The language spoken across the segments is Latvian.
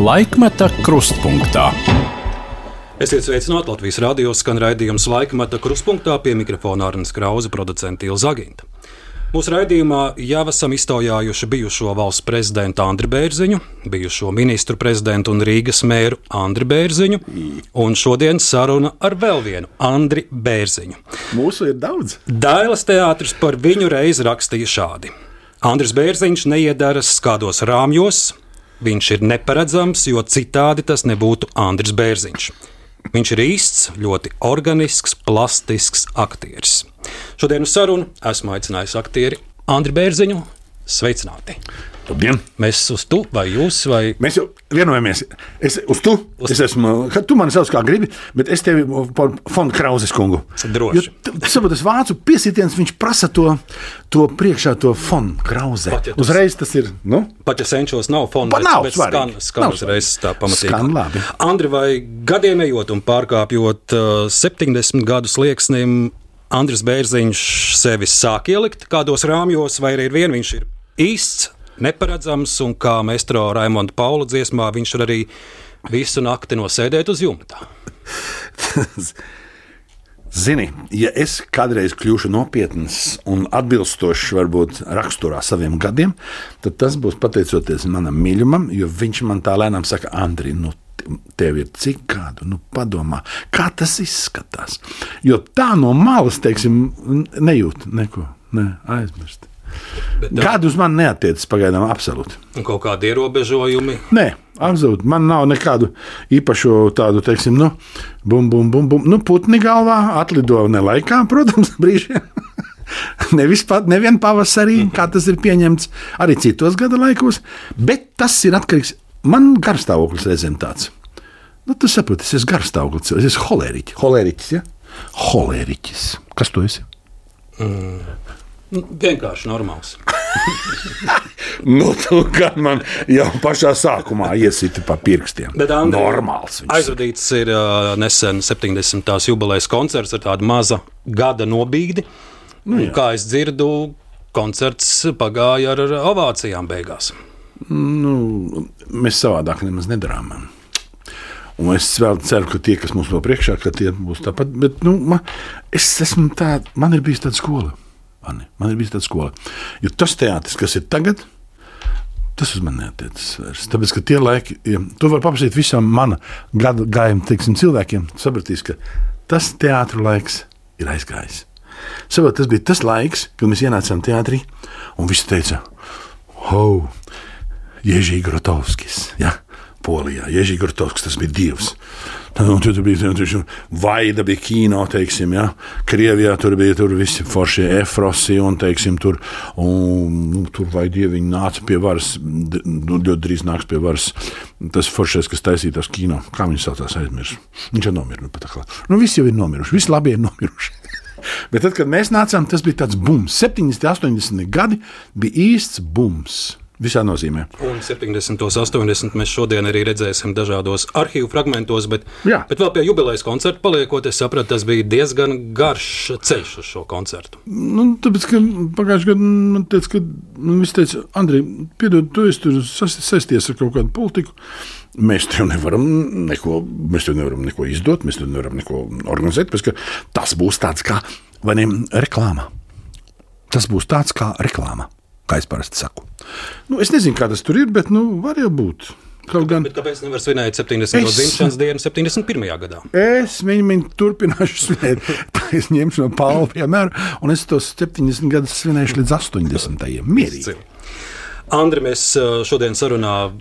Laikmeta krustpunktā. Esiet sveicināti Latvijas radio skan raidījums Laikmeta krustpunktā pie mikrofona Arnijas Krauza, producenta Ilza Aginta. Mūsu raidījumā jau esam iztaujājuši bijušo valsts prezidentu Andriu Bērziņu, bijušo ministru prezidentu un Rīgas mēru Andriu Bērziņu, un šodien saruna ar vēl vienu Andriu Bērziņu. Mūsu ir daudz. Dailas teātris par viņu reizi rakstīja šādi. Andris Bērziņš neiedaras kādos rāmjos, viņš ir neparedzams, jo citādi tas nebūtu Andris Bērziņš. Viņš ir īsts, ļoti organisks, plastisks aktieris. Šodien uz sarunu esmu aicinājis aktieri Andriu Bērziņu. Sveicināti! Labdien! Mēs uz tu vai jūs? Vai... Mēs jau vienojamies. Es uz tu, Uz- es esmu, tu mani sauc kā gribi, bet es tevi par fondu Krauzes kungu. Droši. Jo, t- Tu saproti, tas vācu piesitiens, viņš prasa to, to priekšā, to fondu Krauze. Pat ja tas- Uzreiz tas ir, nu, Pat ja senčos nav fona, Pa- nav bet skan, skan Nav uzreiz tā pamatīgi. Skan labi. Andri, vai gadiem ejot un pārkāpjot uh, 70 gadu slieksnim, Andris Bērziņš sevi sāk ielikt kādos rāmjos, vai arī ir vien viņš ir īsts, neparedzams, un kā meistro Raimonda Paula dziesmā, viņš var arī visu nakti nosēdēt uz jumta. Zini, ja es kādreiz kļūšu nopietns un atbilstošs varbūt raksturā saviem gadiem, tad tas būs pateicoties manam mīļumam, jo viņš man tā lēnām saka, Andri, nu, tev ir cik gadu, nu, padomā, kā tas izskatās. Jo tā no malas, teiksim, nejūt neko, ne, aizmirst. Gadu uz mani neatiecas pagaidām absolūti. un kaut kādi ierobežojumi. Nē, absolūti. Man nav nekādu īpašu tādu, teiksim, nu, bum, bum, bum, bum. Nu, putni galvā atlido ne laikā, protams, brīžiem. Nevis pat, nevien pavasarī, kā tas ir pieņemts arī citos gada laikos, bet tas ir atkarīgs. Man garstāvoklis reizēm tāds. Nu, tu saproti, es esmu garstāvoklis, es esmu holēriķis. Holēriķis, ja? Holēriķis. Kas tu esi? Nu, Vienkārši normāls. Nu, tu gan man jau pašā sākumā iesita pa pirkstiem. Bet, Andri, Normāls. viņš Aizvadīts ir uh, nesen 70. jubilejas koncerts ar tādu mazu gada nobīdi. Nu, kā es dzirdu, koncerts pagāja ar ar ovācijām beigās. nu, mēs savādāk nemaz nedarām. Un es vēl ceru, ka tie, kas mums vēl priekšā, ka tie būs tāpat. Bet nu, man, es esmu tā, man ir bijusi tāda skola. Mani, man ir bijusi tāda skola. Jo tas teātris, kas ir tagad, tas uz mani neatiecas vairs. Tāpēc, ka tie laiki, ja, tu vari paprasīt visam mana gada gājuma cilvēkiem, tu sapratīsi, ka tas teātris laiks ir aizgājis. Saprot, tas bija tas laiks, kad mēs ienācām teātrī, un visi teica, oh, Ježī Grotovskis. Ja? Polijā. Ježī Grotovskis tas bija dievs. Un tur bija tur vaida, bija kino, teiksim, ja? Krievijā tur bija tur visi foršie efrosi un, teiksim, tur, un, nu, tur vai dieviņi nāca pie varas, nu, ļoti drīz nāks pie varas tas foršais, kas taisīja tos kino. Kā viņš saucās, aizmirsu. Viņš jau nomira. Nu, pat atkal. nu, visi jau ir nomiruši, visi labi ir nomiruši. Bet tad, kad mēs nācām, tas bija tāds bums. 70, 80 gadi bija īsts bums. Visā nozīmē. Un 70. un 80. mēs šodien arī redzēsim dažādos arhīvu fragmentos, bet, Jā. bet vēl pie jubilejas koncerta paliekot, es sapratu, tas bija diezgan garš ceļš uz šo koncertu. Nu, tāpēc, ka pagājušajā gadā man teica, ka nu, viņš teica, Andrej, piedod, tu esi tur sas- saisties ar kaut kādu politiku. Mēs tev nevaram neko, mēs tev nevaram neko izdot, mēs tev nevaram neko organizēt, tāpēc, tas būs tāds kā ne, reklāma. Tas būs tāds kā reklāma, kā es parasti saku. Nu, es nezinu, kā tas tur ir, bet nu, var jau būt. Kaut gan Bet kāpēc nevar svinēt 70. Es- dzimšanas dienu 71. gadā? Es viņu, viņu turpināšu svinēt. Es ņemšu no Pāvila piemēru, un es tos 70 gadus svinēšu līdz 80. Mierīgi. Andri, mēs šodien sarunā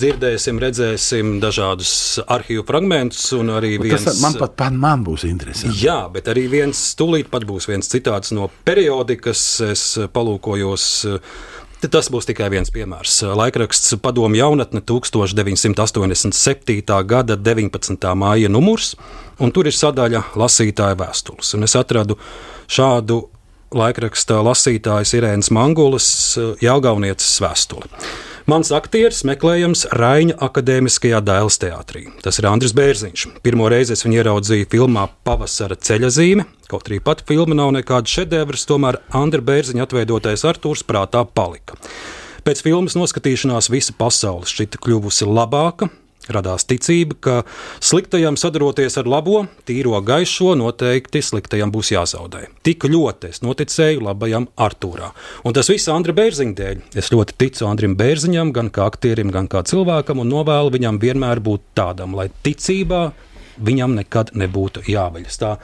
dzirdēsim, redzēsim dažādus arhīvu fragmentus, un arī viens. Tas man pat, pat man būs interesanti. Jā, bet arī viens stūlīt pat būs viens citāts no periodikas. Es palūkojos. Tas būs tikai viens piemērs. Laikraksts Padomu jaunatne 1987. gada 19. māja numurs, un tur ir sadaļa lasītāja vēstules. Un es atradu šādu laikraksta lasītājas Irēnas Mangulas Jāgaunieces vēstuli. Mans aktieris meklējams Raņa akadēmiskajā dēls teātrī. Tas ir Andris Bērziņš. Pirmo reizi es viņu ieraudzīju filmā Pavasara ceļazīme. Kaut arī pati filma nav nekāda šedevrs, tomēr Andra Bērziņa atveidotais Artūrs prātā palika. Pēc filmas noskatīšanās visa pasaule šķita kļuvusi labāka. Radās ticība, ka sliktajam sadaroties ar labo, tīro gaišo, noteikti sliktajam būs jāzaudē. Tik ļoti es noticēju labajam Artūrā. Un tas viss Andra Bērziņa dēļ. Es ļoti ticu Andrim Bērziņam, gan kā aktierim, gan kā cilvēkam, un novēlu viņam vienmēr būt tādam, lai ticībā viņam nekad nebūtu jāveļas. Tā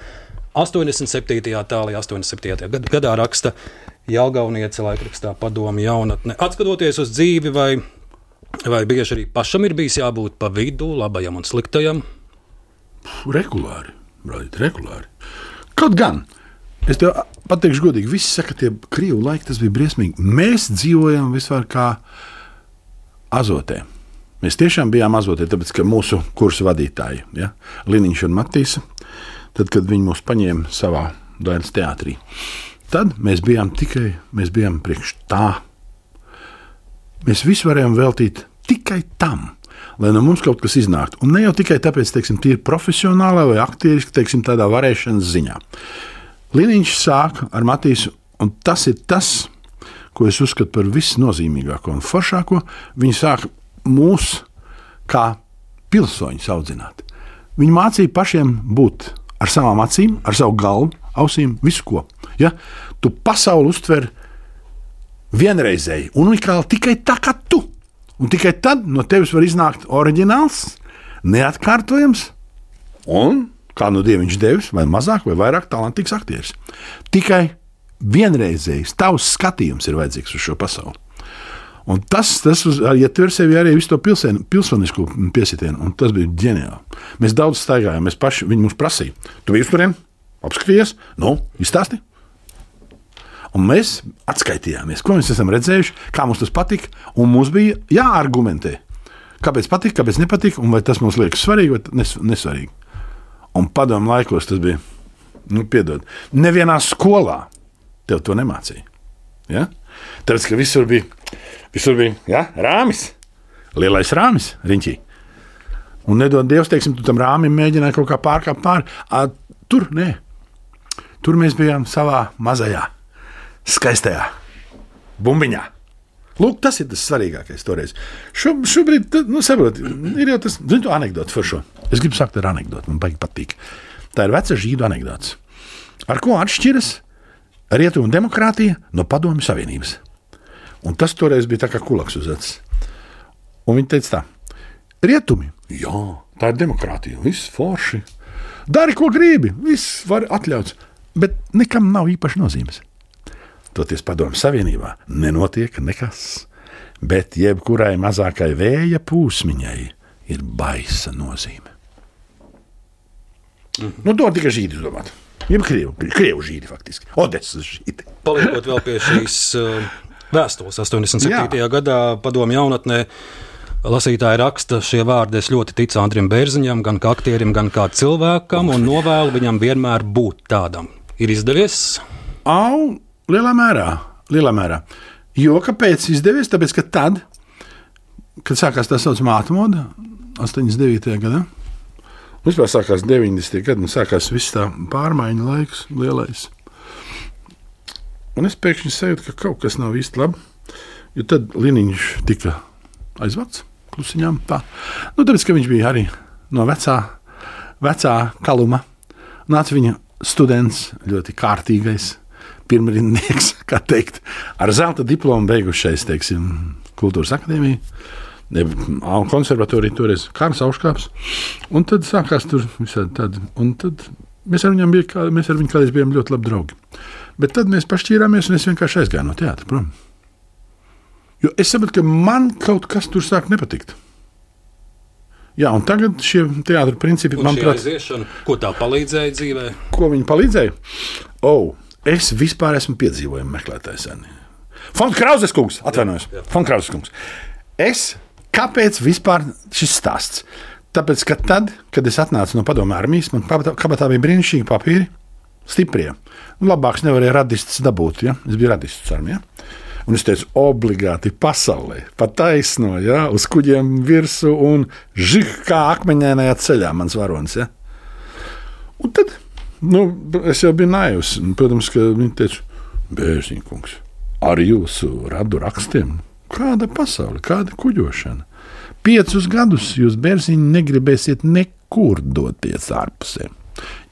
87. tālāk, 87. gadā raksta Jālgauniece laikrakstā padomu jaunatne. Atskatoties uz dzīvi vai Vai bieži arī pašam ir bijis jābūt pa vidu, labajam un sliktajam? Regulāri, brāļi, regulāri. Kaut gan, es tev pateikšu godīgi, visi saka, ka tie krievu laiki tas bija briesmīgi. Mēs dzīvojam vispār kā azotē. Mēs tiešām bijām azotē, tāpēc ka mūsu kursu vadītāji, ja, Liniņš un Matīsa, tad, kad viņi mūs paņēma savā dainas teātrī, tad mēs bijām tikai mēs bijām priekš tā Mēs visu varējām veltīt tikai tam, lai no mums kaut kas iznāktu. Un ne jau tikai tāpēc, ka tas ir profesionālā vai aktieriski, teiksim, tādā varēšanas ziņā. Liniņš sāka ar Matīsu, un tas ir tas, ko es uzskatu par visnozīmīgāko un foršāko. Viņi sāka mūs kā pilsoņus audzināt. Viņi mācīja pašiem būt ar savām acīm, ar savu galvu, ausīm, visu ko. Ja? Tu pasauli uztver vienreizēji, unikāli tikai tā kā tu. Un tikai tad no tevis var iznākt oriģināls, neatkārtojams un, kā no dieva viņš devis, vai mazāk vai vairāk talantīgs aktieris. Tikai vienreizējs tavs skatījums ir vajadzīgs uz šo pasauli. Un tas, tas ietver ja sevi arī visu to pilsēn, pilsonisko piesitienu, un tas bija ģeniāli. Mēs daudz staigājām, mēs paši viņi mums prasīja. Tu biji tur, apskatījies, nu, izstāsti. Un mēs atskaitījāmies, ko mēs esam redzējuši, kā mums tas patika, mums bija jāargumentē, kāpēc patika, kāpēc nepatika, un vai tas mums liekas svarīgi vai nes nesvarīgi. Un padomu laikos tas bija, nu, piedod, nevienā skolā tev to nemācīja. Ja? Tāpēc, ka visur bija, visur bija ja? rāmis, lielais rāmis, riņķī. Un nedod Dievs, teiksim, tu tam rāmim mēģināji kaut kā pārkāpt pāri. Tur nē, tur mēs bijām savā mazajā skaistajā bumbiņā. Lūk, tas ir tas svarīgākais toreiz. Šo, šobrīd, nu, saprot, ir jau tas, zinu, anekdote par šo. Es gribu sākt ar anekdoti, man patīk. Tā ir veca žīdu anekdote. Ar ko atšķiras rietumu demokrātija no padomju savienības? Un tas toreiz bija tā kā kulaks uz acis. Un viņi teica tā, rietumi, jā, tā ir demokrātija, viss forši. Dari, ko gribi, viss var atļauts, bet nekam nav īpaši nozīmes. Toties padomju savienībā nenotiek nekas, bet jebkurai mazākai vēja pūsmiņai ir baisa nozīme. Mm -hmm. Nu, to tikai žīdi domāt. Jeb krievu, krievu žīdi faktiski. Odesas žīdi. Paliekot vēl pie šīs uh, vēstules 87. Jā. gadā padomju jaunatnē. Lasītāji raksta, šie vārdi es ļoti ticu Andrim Bērziņam, gan kā aktierim, gan kā cilvēkam, un novēlu viņam vienmēr būt tādam. Ir izdevies? Au, Lielā mērā, lielā mērā. Jo kāpēc izdevies? Tāpēc, ka tad, kad sākās tā saucamā atmoda, 89. gadā, vispār sākās 90. gadi, un sākās viss tā pārmaiņu laiks, lielais. Un es pēkšņi sajūtu, ka kaut kas nav īsti labi. Jo tad Liniņš tika aizvākts klusiņām. Tā. Nu, tāpēc, ka viņš bija arī no vecā, vecā kaluma. Nāca viņa students, ļoti kārtīgais, pirmrindnieks, kā teikt, ar zelta diplomu beigušais, teiksim, kultūras akadēmiju. Konservatorija toreiz Kārlis Auškāps. Un tad sākās tur visādi tādi. Un tad mēs ar, bija, mēs ar viņu kādreiz bijām ļoti labi draugi. Bet tad mēs pašķīrāmies un es vienkārši aizgāju no teātra prom. Jo es sapratu, ka man kaut kas tur sāk nepatikt. Jā, un tagad šie teātris principi, manuprāt, ko tā palīdzēja dzīvē? Ko viņi palīdzēja? Oh, Es vispār esmu piedzīvojumu meklētājs. Fonds Krauzes kungs, atvainojos. Fonds Krauzes kungs. Es, kāpēc vispār šis stāsts? Tāpēc, ka tad, kad es atnācu no padomu armijas, man kabatā bija brīnišķīgi papīri, stiprie. Labāks nevarēja radistus dabūt, ja? es biju radists armijā. Un es teicu, obligāti pasaulē, pa taisno, ja? uz kuģiem virsū un žig kā akmeņainajā ceļā mans varonis. Ja? Un tad Nu, es jau biju naivs. Protams, ka viņi teica, Bērziņkungs, ar jūsu radu rakstiem Kāda pasaule, kāda kuģošana? Piecus gadus jūs, bērziņi, negribēsiet nekur doties ārpusē.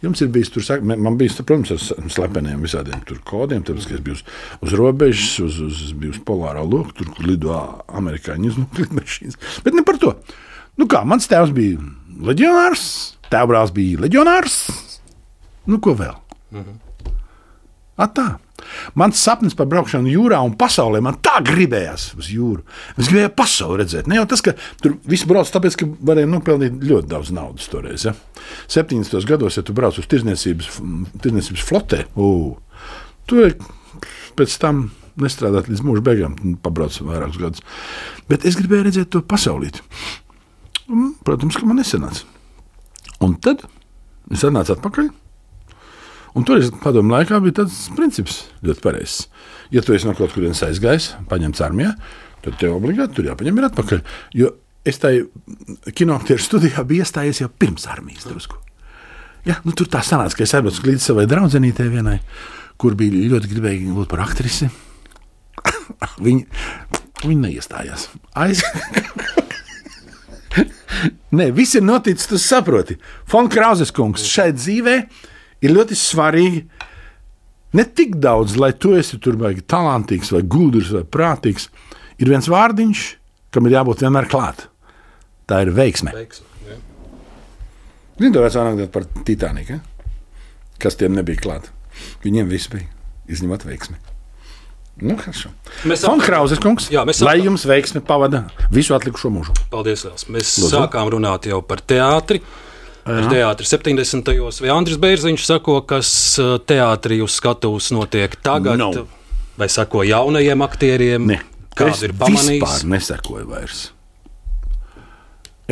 Jums ir bijis tur, man bija, protams, ar slepeniem visādiem kodiem, tāpēc, ka es biju uz, uz robežas, uz, uz, biju uz polārā loku, tur, kur lido amerikāņu izlūkmašīnas. Bet ne par to. Nu kā, mans tēvs bija leģionārs, tēvbrālis bija leģionārs. Nu, ko vēl? Mhm. Atā. Mans sapnis par braukšanu jūrā un pasaulē man tā gribējās uz jūru. Es gribēju pasauli redzēt. Ne jau tas, ka tur viss brauc, tāpēc, ka varēja nopelnīt ļoti daudz naudas toreiz. Ja? 70. gados, ja tu brauc uz tirzniecības, tirzniecības flotē, uh, tu pēc tam nestrādāt līdz mūža beigām, pabrauc vairākus gadus. Bet es gribēju redzēt to pasaulīti. Protams, ka man nesanāca. Un tad es atnācu atpakaļ. Un toreiz padomu laikā bija tāds princips ļoti pareizs. Ja tu esi no kaut kurienes aizgājis, paņemts armijā, tad tev obligāti tur jāpaņem ir atpakaļ. Jo es tajā kinoaktieru studijā biju iestājies jau pirms armijas drusku. Ja, nu, tur tā sanāca, ka es aizbraucu līdz savai draudzenītei vienai, kur bija ļoti gribēja būt par aktrisi. viņa, viņa neiestājās. Aiz... Nē, viss ir noticis, tu saproti. Fon Krauzes kungs šai dzīvēm ir ļoti svarīgi. Ne tik daudz, lai tu esi tur baigi talantīgs, vai gudrs, vai prātīgs. Ir viens vārdiņš, kam ir jābūt vienmēr klāt. Tā ir veiksme. veiksme Zini, to vecā anekdote par Titaniku, kas tiem nebija klāt. Viņiem viss bija izņemot veiksmi. Nu, mēs sākām, Krauzes kungs, jā, mēs sākām, lai jums veiksmi pavada visu atlikušo mūžu. Paldies, Lielas. Mēs Lūdzu. sākām runāt jau par teātri. Ar teātri 70. vai Andris Bērziņš sako, kas uh, teātrī uz skatuves notiek tagad, no. vai sako jaunajiem aktieriem? Ne. Kāda ir pamanījis? Es vispār nesakoju vairs.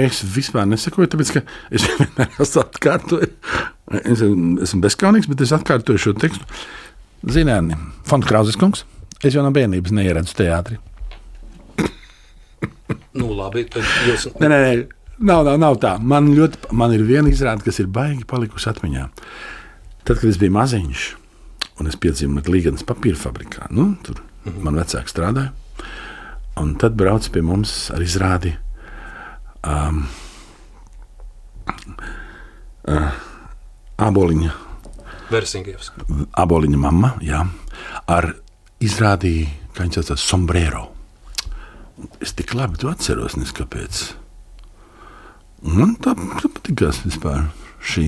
Es vispār nesakoju, tāpēc ka es vienmēr esmu atkārtojis. Es esmu bezskaunīgs, bet es atkārtoju šo tekstu. Ziniet, Fonds Krauzes kungs, es jau no bērnības neieredzu teātri. nu, labi, tad jūs. Nē, nē, nē. Nav, nav, nav tā. Man, ļoti, man ir viena izrāde, kas ir baigi palikusi atmiņā. Tad, kad es biju maziņš, un es piedzīvoju Līgas papīra fabrikā, nu, tur mm -hmm. man vecāki strādāja. Un tad brauc pie mums ar izrādi um, uh, aboliņa. Aboliņa mamma, jā, ar izrādīju, kā viņš saucās, sombrero. Es tik labi to atceros, nes kāpēc. Man tā, tā patīkās vispār šī.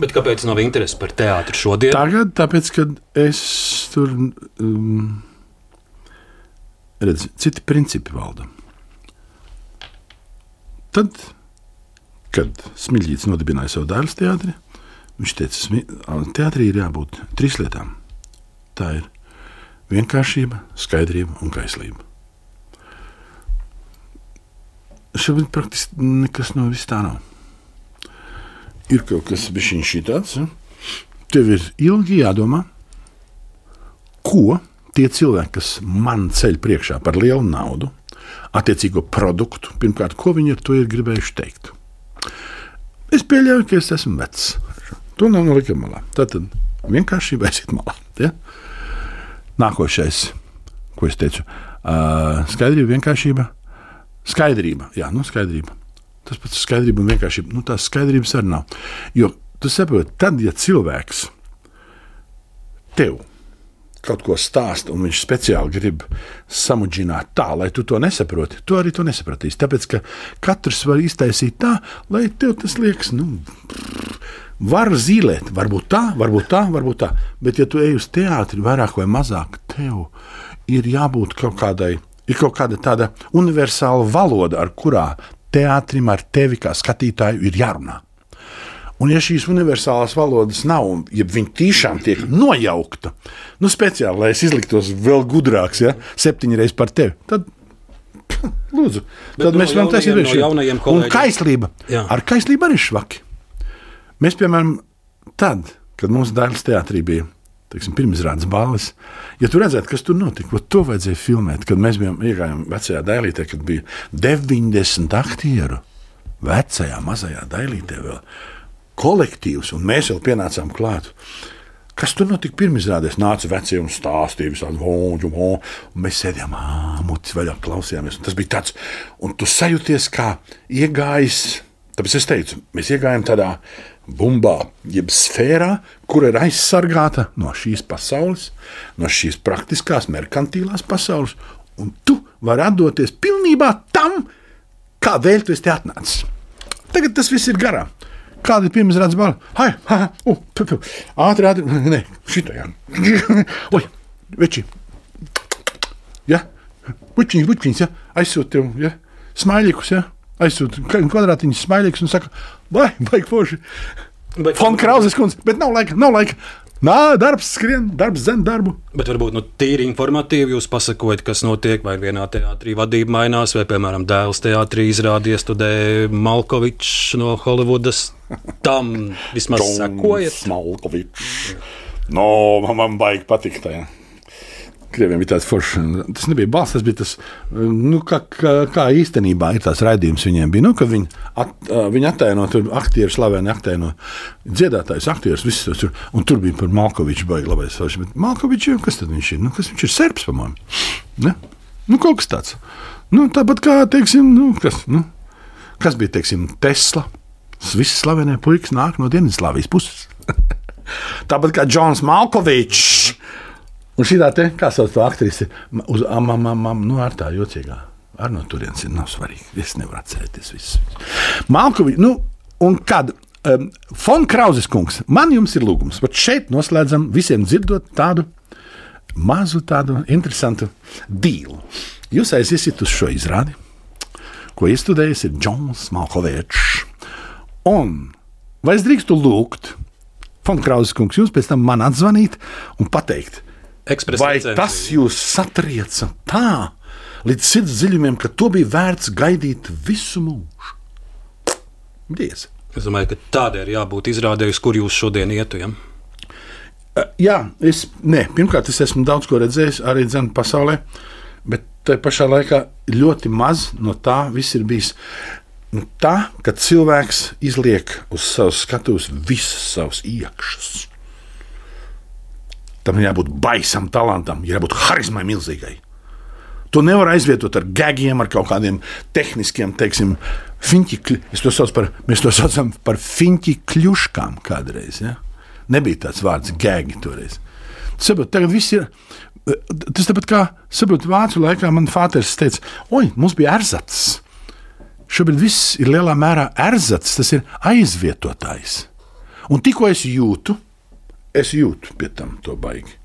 Bet kāpēc nav interesi par teātri šodien? Tagad, tāpēc, kad es tur um, redzu, citi principi valda. Tad, kad Smilģīts nodibināja savu dēlu teātri, viņš teica, ka teātrī ir jābūt trīs lietām. Tā ir vienkāršība, skaidrība un kaislība. Šobrīd praktiski nekas no vis tā nav. Ir kaut kas tāds, ja? tev ir ilgi jādomā, ko tie cilvēki, kas man ceļ priekšā par lielu naudu, attiecīgo produktu, pirmkārt, ko viņi ar to ir gribējuši teikt. Es pieļauju, ka es esmu vecs. To nav nolikt malā. Tad vienkārši aiziet malā. Ja? Nākošais, ko es teicu, uh, skaidrība, vienkāršība Skaidrība, jā, nu, skaidrība. Tas pats ir skaidrība un vienkārši nu, tās skaidrības arī nav. Jo tu saproti, tad, ja cilvēks tev kaut ko stāsta, un viņš speciāli grib samudžināt tā, lai tu to nesaproti, tu arī to nesapratīsi. Tāpēc, ka katrs var iztaisīt tā, lai tev tas liekas, nu, var zīmēt, varbūt tā, varbūt tā, varbūt tā. Bet, ja tu ej uz teātri vairāk vai mazāk, tev ir jābūt kaut kādai ir kaut kāda tāda universāla valoda, ar kurā teātrim ar tevi kā skatītāju ir jārunā. Un, ja šīs universālās valodas nav, un ja viņi tiešām tiek nojaukta, nu, speciāli, lai es izliktos vēl gudrāks, ja septiņi reizes par tevi, tad, lūdzu, Bet tad no mēs varam taisīt no jaunajiem kolēģiem. Un kaislība. Jā. Ar kaislību arī švaki. Mēs, piemēram, tad, kad mūsu dēls teātrī bija teiksim, pirmizrādes balvas. Ja tu redzētu, kas tur notika, to vajadzēja filmēt. Kad mēs bijām iegājām vecajā dailītē, kad bija 90 aktieru, vecajā mazajā dailītē vēl kolektīvs, un mēs vēl pienācām klāt. Kas tur notika pirmizrādēs? Nāca vecie un stāstīja visādi vonģu. Un mēs sēdējām, mutis vaļā, klausījāmies. Tas bija tāds, un tu sajūties kā iegājis. Tāpēc es teicu, mēs iegājām tādā bumbā, jeb sfērā, kur ir aizsargāta no šīs pasaules, no šīs praktiskās, merkantīlās pasaules, un tu vari atdoties pilnībā tam, kādēļ tu esi atnācis. Tagad tas viss ir garām. Kāda ir pirmā redzama balva? Ha, ha, uh, ātri, ātri, nē, šitā jā. Oi, veči. Ja? Puķiņš, puķiņš, ja? aizsūti tev, ja? Smaiļikus, ja? Aizsūti kvadrātiņus smaiļikus un saka, vai, vai, forši. Fon Krauzes kundze, bet nav laika, nav laika. Nā, darbs skrien, darbs zem darbu. Bet varbūt nu, tīri informatīvi jūs pasakojat, kas notiek, vai vienā teātrī vadība mainās, vai, piemēram, dēls teātrī izrādīja studē Malkovičs no Holivudas. Tam vismaz sakojat. Malkovičs. No, man, man baigi patikt. Ja. Krieviem bija tāds foršs. Tas nebija balss, tas bija tas, nu, kā, kā, kā īstenībā ir tās raidījums viņiem. Bija, nu, viņi, at, viņi attēlo tur aktierus, slaveni attēlo dziedātājus, aktierus, visus tos tur. Un tur bija par Malkoviču baigi labais. Bet Malkovičs, kas tad viņš ir? Nu, kas viņš ir? Serbs, pamāju. Ne? Nu, kaut kas tāds. Nu, tāpat kā, teiksim, nu, kas, nu, kas bija, teiksim, Tesla. Visi slavenie puikas nāk no Dienvidslāvijas puses. tāpat kā Džons Malkovičs. Un šī tā, kā sauc to aktrise, uz amamam, nu ar tā jocīgā. Ar no turienes ir nav svarīgi. Es nevaru atcerēties visu. Malkovičs, nu, un kad um, Fon Krauzes kungs, man jums ir lūgums, bet šeit noslēdzam visiem dzirdot tādu mazu, tādu interesantu dīlu. Jūs aiziesiet uz šo izrādi, ko iestudējis ir Džons Malkovičs. Un vai es drīkstu lūgt, Fon Krauzes kungs, jūs pēc tam man atzvanīt un pateikt, Ekspresa Vai licenci. tas jūs satrieca tā līdz sirds dziļumiem, ka to bija vērts gaidīt visu mūžu? Diez. Es domāju, ka tādai ir jābūt izrādējusi, kur jūs šodien ietu. Ja? Jā, es, ne, pirmkārt, es esmu daudz ko redzējis arī dzemdē pasaulē, bet tajā pašā laikā ļoti maz no tā viss ir bijis. Nu, tā, ka cilvēks izliek uz savas skatuves visas savas iekšas. Tam ir jābūt baisam talantam, jābūt harizmai milzīgai. To nevar aizvietot ar gagiem, ar kaut kādiem tehniskiem, teiksim, par, mēs to saucam par fiņķi kļuškām kādreiz. Ja? Nebija tāds vārds gagi toreiz. Saprot, tagad viss ir. Tas tāpat kā, saprot, vācu laikā man fāters teica, oi, mums bija erzats. Šobrīd viss ir lielā mērā erzats, tas ir aizvietotājs. Un tikko es jūtu, es jūtu pie tam to baigi.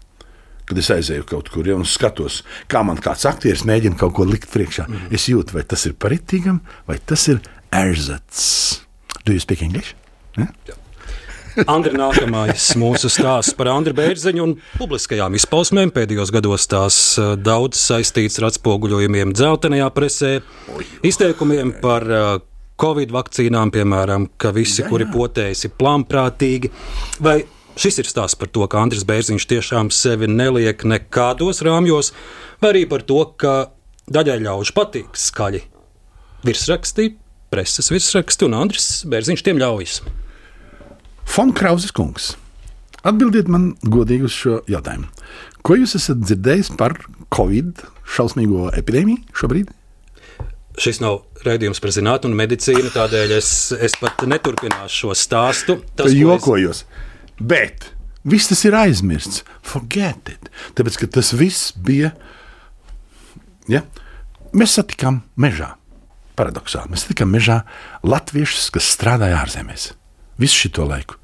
Kad es aizēju kaut kur ja, un skatos, kā man kāds aktieris mēģina kaut ko likt priekšā, mm -hmm. es jūtu, vai tas ir paritīgam, vai tas ir erzats. Do you speak English? Ja? Andri, nākamais mūsu stāsts par Andriu Bērziņu un publiskajām izpausmēm. Pēdējos gados tās eh, daudz saistīts ar atspoguļojumiem dzeltenajā presē, izteikumiem par eh, Covid vakcīnām, piemēram, ka visi, jā, jā. kuri potējas, ir plānprātīgi. Vai šis ir stāsts par to, ka Andris Bērziņš tiešām sevi neliek nekādos rāmjos, vai arī par to, ka daļai ļaužu patīk skaļi virsraksti, preses virsraksti, un Andris Bērziņš tiem ļaujas. Fon Krauzes kungs, atbildiet man godīgi uz šo jautājumu. Ko jūs esat dzirdējis par Covid šausmīgo epidēmiju šobrīd? Šis nav raidījums par zinātnē un medicīnu, tādēļ es, es pat neturpināšu šo stāstu. Tas jokojos. Bet viss tas ir aizmirsts. Forget it. Tāpēc, ka tas viss bija. Ja? Mēs satikām mežā. Paradoxāli. Mēs satikām mežā latviešus, kas strādāja ārzemēs. Visu šo laiku.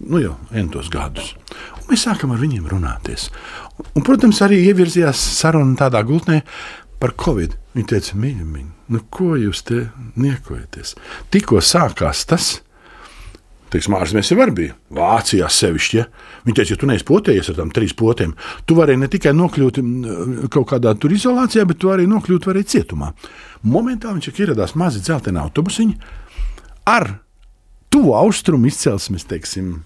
Nu jau entos gadus. Un mēs sākam ar viņiem runāties. Un, un, protams, arī ievirzījās saruna tādā gultnē par Covid. Viņi teica, mīļi, nu, ko jūs te niekojaties? Tikko sākās tas, Teiksim, ārzemēs jau bija. Vācijā sevišķi. Ja? Viņi teica, ja tu neesi potējies ar tām trīs potēm, tu vari ne tikai nokļūt kaut kādā tur izolācijā, bet tu arī nokļūt arī cietumā. Momentā viņš ieradās mazi dzelteni autobusiņi ar tuvu austrumu izcelsmes, teiksim,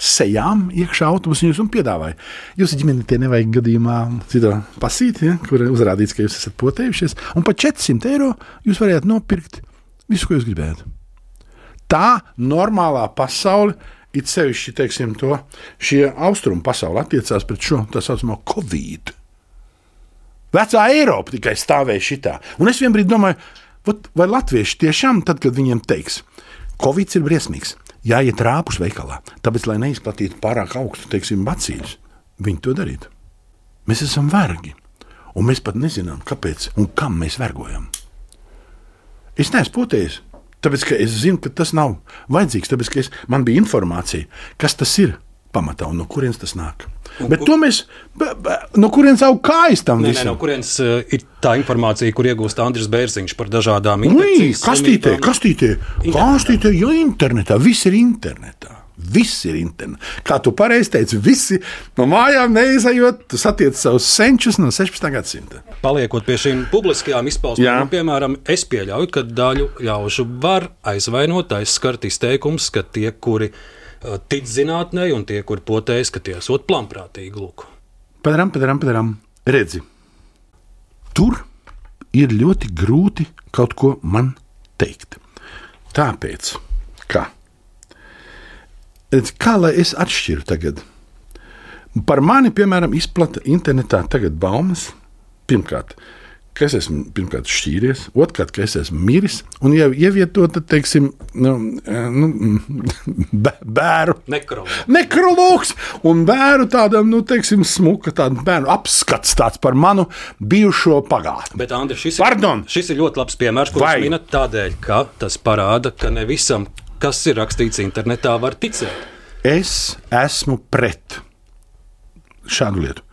sejām iekšā autobusiņos un piedāvāja. Jūsu ģimenei tie nevajag gadījumā citu pasīti, ja, kur uzrādīts, ka jūs esat potējušies, un par 400 eiro jūs varētu nopirkt visu, ko jūs gribētu tā normālā pasaule it sevišķi teiksim, to, šie austrumu pasauli attiecās pret šo tā saucamo Covid. Vecā Eiropa tikai stāvēja šitā. Un es vienbrīd domāju, vai latvieši tiešām, tad, kad viņiem teiks, Covid ir briesmīgs, jāiet rāpus veikalā, tāpēc, lai neizplatītu pārāk augstu, teiksim, bacīļus, viņi to darītu. Mēs esam vergi, un mēs pat nezinām, kāpēc un kam mēs vergojam. Es neesmu potējis, tāpēc, es zinu, ka tas nav vajadzīgs, tāpēc, es, man bija informācija, kas tas ir pamatā un no kurienes tas nāk. Un, Bet to mēs, no kurienes aug kājas tam Nē, nē, visam? no kurienes uh, ir tā informācija, kur iegūst Andris Bērziņš par dažādām infekcijas kastītē, kastītē, kastītē, jo internetā viss ir internetā. Viss ir internetā. Kā tu pareizi teici, visi no mājām neizejot, tu satiec savus senčus no 16. gadsimta. Paliekot pie šīm publiskajām Jā. izpausmēm, nu, piemēram, es pieļauju, ka daļu ļaužu var aizvainot, aizskart izteikums, ka tie, kuri uh, tic zinātnē, un tie, kuri potējas, ka tie esot plamprātīgi. Lūk. Padaram, padaram, padaram. Redzi, tur ir ļoti grūti kaut ko man teikt. Tāpēc, ka, kā lai es atšķiru tagad? Par mani, piemēram, izplata internetā tagad baumas. Pirmkārt, ka es esmu pirmkārt šķīries, otrkārt, ka es esmu miris un jau ievietota, teiksim, nu, nu, bē- bēru Nekrologs. nekrologs un bērnu tādam, nu, teiksim, smuka tāda bērnu apskats tāds par manu bijušo pagātni. Bet, Andri, šis, Pardon! ir, šis ir ļoti labs piemērs, kurš Vai? minat tādēļ, ka tas parāda, ka ne visam, kas ir rakstīts internetā, var ticēt. Es esmu pret šādu lietu.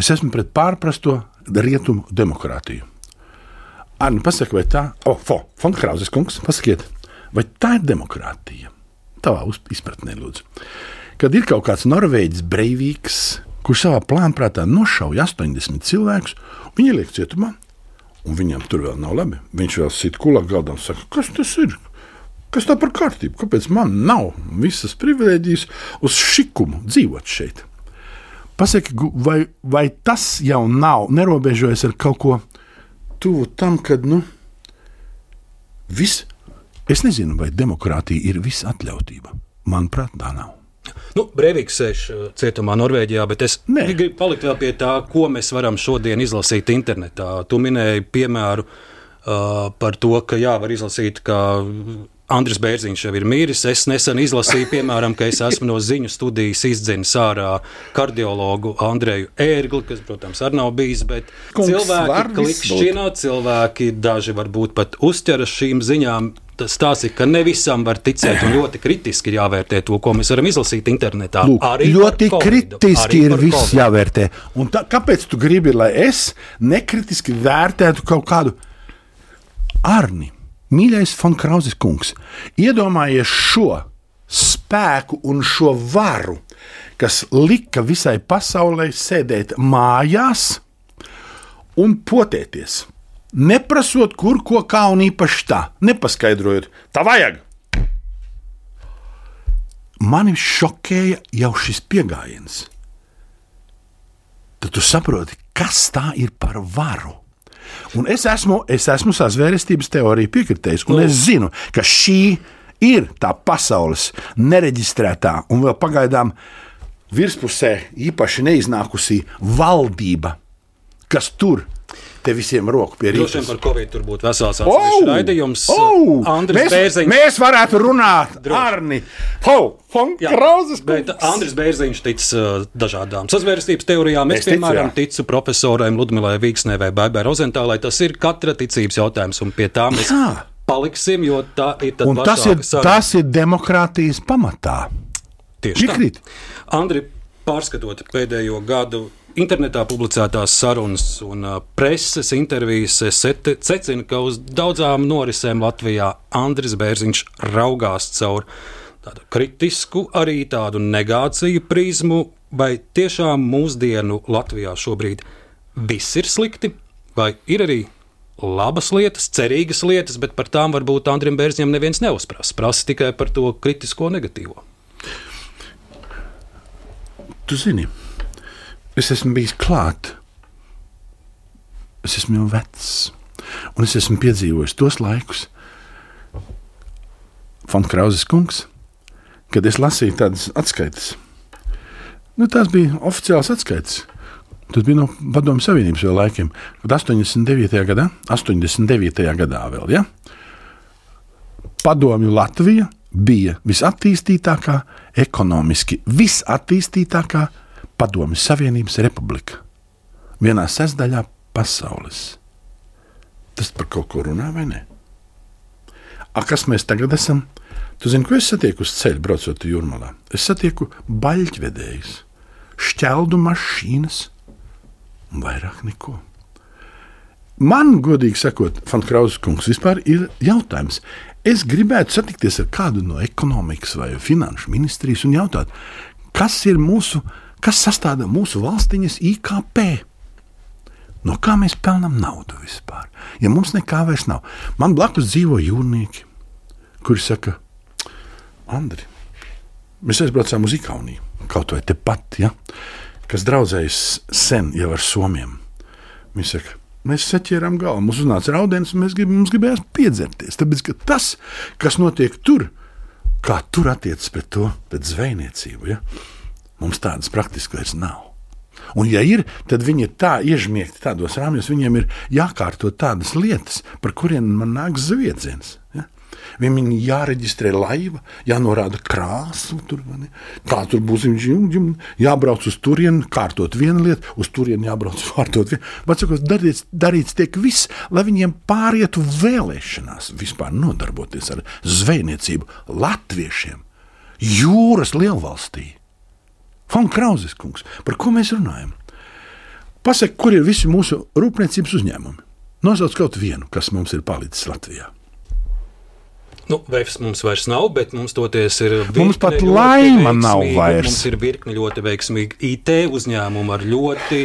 Es esmu pret pārprasto rietumu demokrātiju. Arni, pasaka, vai tā, oh, Fonkrauzes kungs, pasakiet, vai tā ir demokrātija? Tavā izpratnē, lūdzu. Kad ir kaut kāds norvēģis breivīgs, kurš savā plānprātā nošauja 80 cilvēkus, viņi ieliek cietumā, un viņam tur vēl nav labi. Viņš vēl sit kulā galdā un saka, kas tas ir? Kas tā par kārtību? Kāpēc man nav visas privilēģijas uz šikumu dzīvot šeit? Pasaki, vai, vai tas jau nav nerobežojas ar kaut ko tuvu tam, kad nu, viss, es nezinu, vai demokrātija ir visatļautība. Manuprāt, tā nav. Nu, Breivīks sēž uh, cietumā Norvēģijā, bet es Nē. gribu palikt vēl pie tā, ko mēs varam šodien izlasīt internetā. Tu minēji piemēru uh, par to, ka jā, var izlasīt, ka Andris Bērziņš jau ir miris. Es nesen izlasīju, piemēram, ka es esmu no ziņu studijas izdzinis ārā kardiologu Andreju Ērgli, kas, protams, arī nav bijis, bet Kungs, cilvēki klikšķina, cilvēki daži varbūt pat uzķeras šīm ziņām. Tas stāsta, ka ne visam var ticēt, un ļoti kritiski ir jāvērtē to, ko mēs varam izlasīt internetā. Lūk, Arī ļoti par Covidu, kritiski arī ir viss Covidu. jāvērtē. Un Tā, kāpēc tu gribi, lai es nekritiski vērtētu kaut kādu arni? Mīļais Fonkrauzes kungs, iedomājies šo spēku un šo varu, kas lika visai pasaulē sēdēt mājās un potēties. Neprasot, kur ko kā un īpaši tā, nepaskaidrojot, tā vajag. Mani šokēja jau šis pieejams. Tad tu saproti, kas tā ir par varu. Un es esmu, es esmu sazvērestības teorija piekritējis, un es zinu, ka šī ir tā pasaules nereģistrētā un vēl pagaidām virspusē īpaši neiznākusī valdība, kas tur te visiem roku pie Droši vien rīta. par Covid tur būtu vesels atsevišķs raidījums. Oh! Andris mēs, Bērziņš. mēs varētu runāt Arni. Ho, Jā, Fonkrauzes bet Andris Bērziņš tic uh, dažādām sazvērstības teorijām. Es, Es ticu, piemēram, jā. ticu profesoram Ludmilai Vīksnē vai Baibai Rozentālai. Tas ir katra ticības jautājums, un pie tā mēs Jā. paliksim, jo tā ir tad Un tas ir, saruna. tas ir demokrātijas pamatā. Tieši tā. Piekrīt. Andri, pārskatot pēdējo gadu internetā publicētās sarunas un uh, preses intervijas, secinu, ka uz daudzām norisēm Latvijā Andris Bērziņš raugās caur tādu kritisku, arī tādu negāciju prizmu, vai tiešām mūsdienu Latvijā šobrīd viss ir slikti, vai ir arī labas lietas, cerīgas lietas, bet par tām varbūt Andrim Bērziņam neviens neuzprasa. Prasa tikai par to kritisko negatīvo. Tu zini, es esmu bijis klāt. Es esmu jau vecs, un es esmu piedzīvojis tos laikus, Fonkrauzes kungs, kad es lasīju tādas atskaites. Nu, tās bija oficiāls atskaites. Tas bija no Padomju Savienības vēl laikiem, kad 89. gadā, 89. gadā vēl, ja? Padomju Latvija bija visattīstītākā, ekonomiski visattīstītākā Padomju Savienības republika. Vienā sestdaļā pasaules. Tas par kaut ko runā vai ne? A, kas mēs tagad esam? Tu zini, ko es satieku uz ceļa, braucot jūrmalā? Es satieku baļķvedējus, šķeldu mašīnas un vairāk neko. Man, godīgi sakot, Fankrausas kungs, vispār ir jautājums. Es gribētu satikties ar kādu no ekonomikas vai finanšu ministrijas un jautāt, kas ir mūsu, kas sastāv mūsu valstiņas IKP. No kā mēs pelnām naudu vispār? Ja mums nekā vairs nav, man blakus dzīvo jūrnieki, kuri saka, Andri, mēs aizbraucām uz Igauniju, kaut vai tepat, ja, kas draudzējas sen jau ar somiem. Viņi saka, mēs saķērām galvu, mums uznāca raudens, un mēs grib, mums gribējās piedzerties. Tāpēc ka tas, kas notiek tur, kā tur attiecas pret to, pret zvejniecību, ja, mums tādas praktiski vairs nav. Un, ja ir, tad viņi ir tā iežmiegti tādos rāmjos, viņiem ir jākārto tādas lietas, par kuriem man nāks zviedziens. Ja? Viņam ir jāreģistrē laiva, jānorāda krāsa. Tur, tā tur būs jābrauc uz turieni, kārtot vienu lietu, uz turieni jābrauc kārtot vienu. Vecākos darīts, darīts tiek viss, lai viņiem pārietu vēlēšanās vispār nodarboties ar zvejniecību latviešiem jūras lielvalstī. Fonkrauzes kungs, par ko mēs runājam? Pasaka, kur ir visi mūsu rūpniecības uzņēmumi? Nosauc kaut vienu, kas mums ir palicis Latvijā. Nu, Vēfs mums vairs nav, bet mums toties ir. Mums pat laima nav vairs. Mums ir virkni ļoti veiksmīgi IT uzņēmumi ar ļoti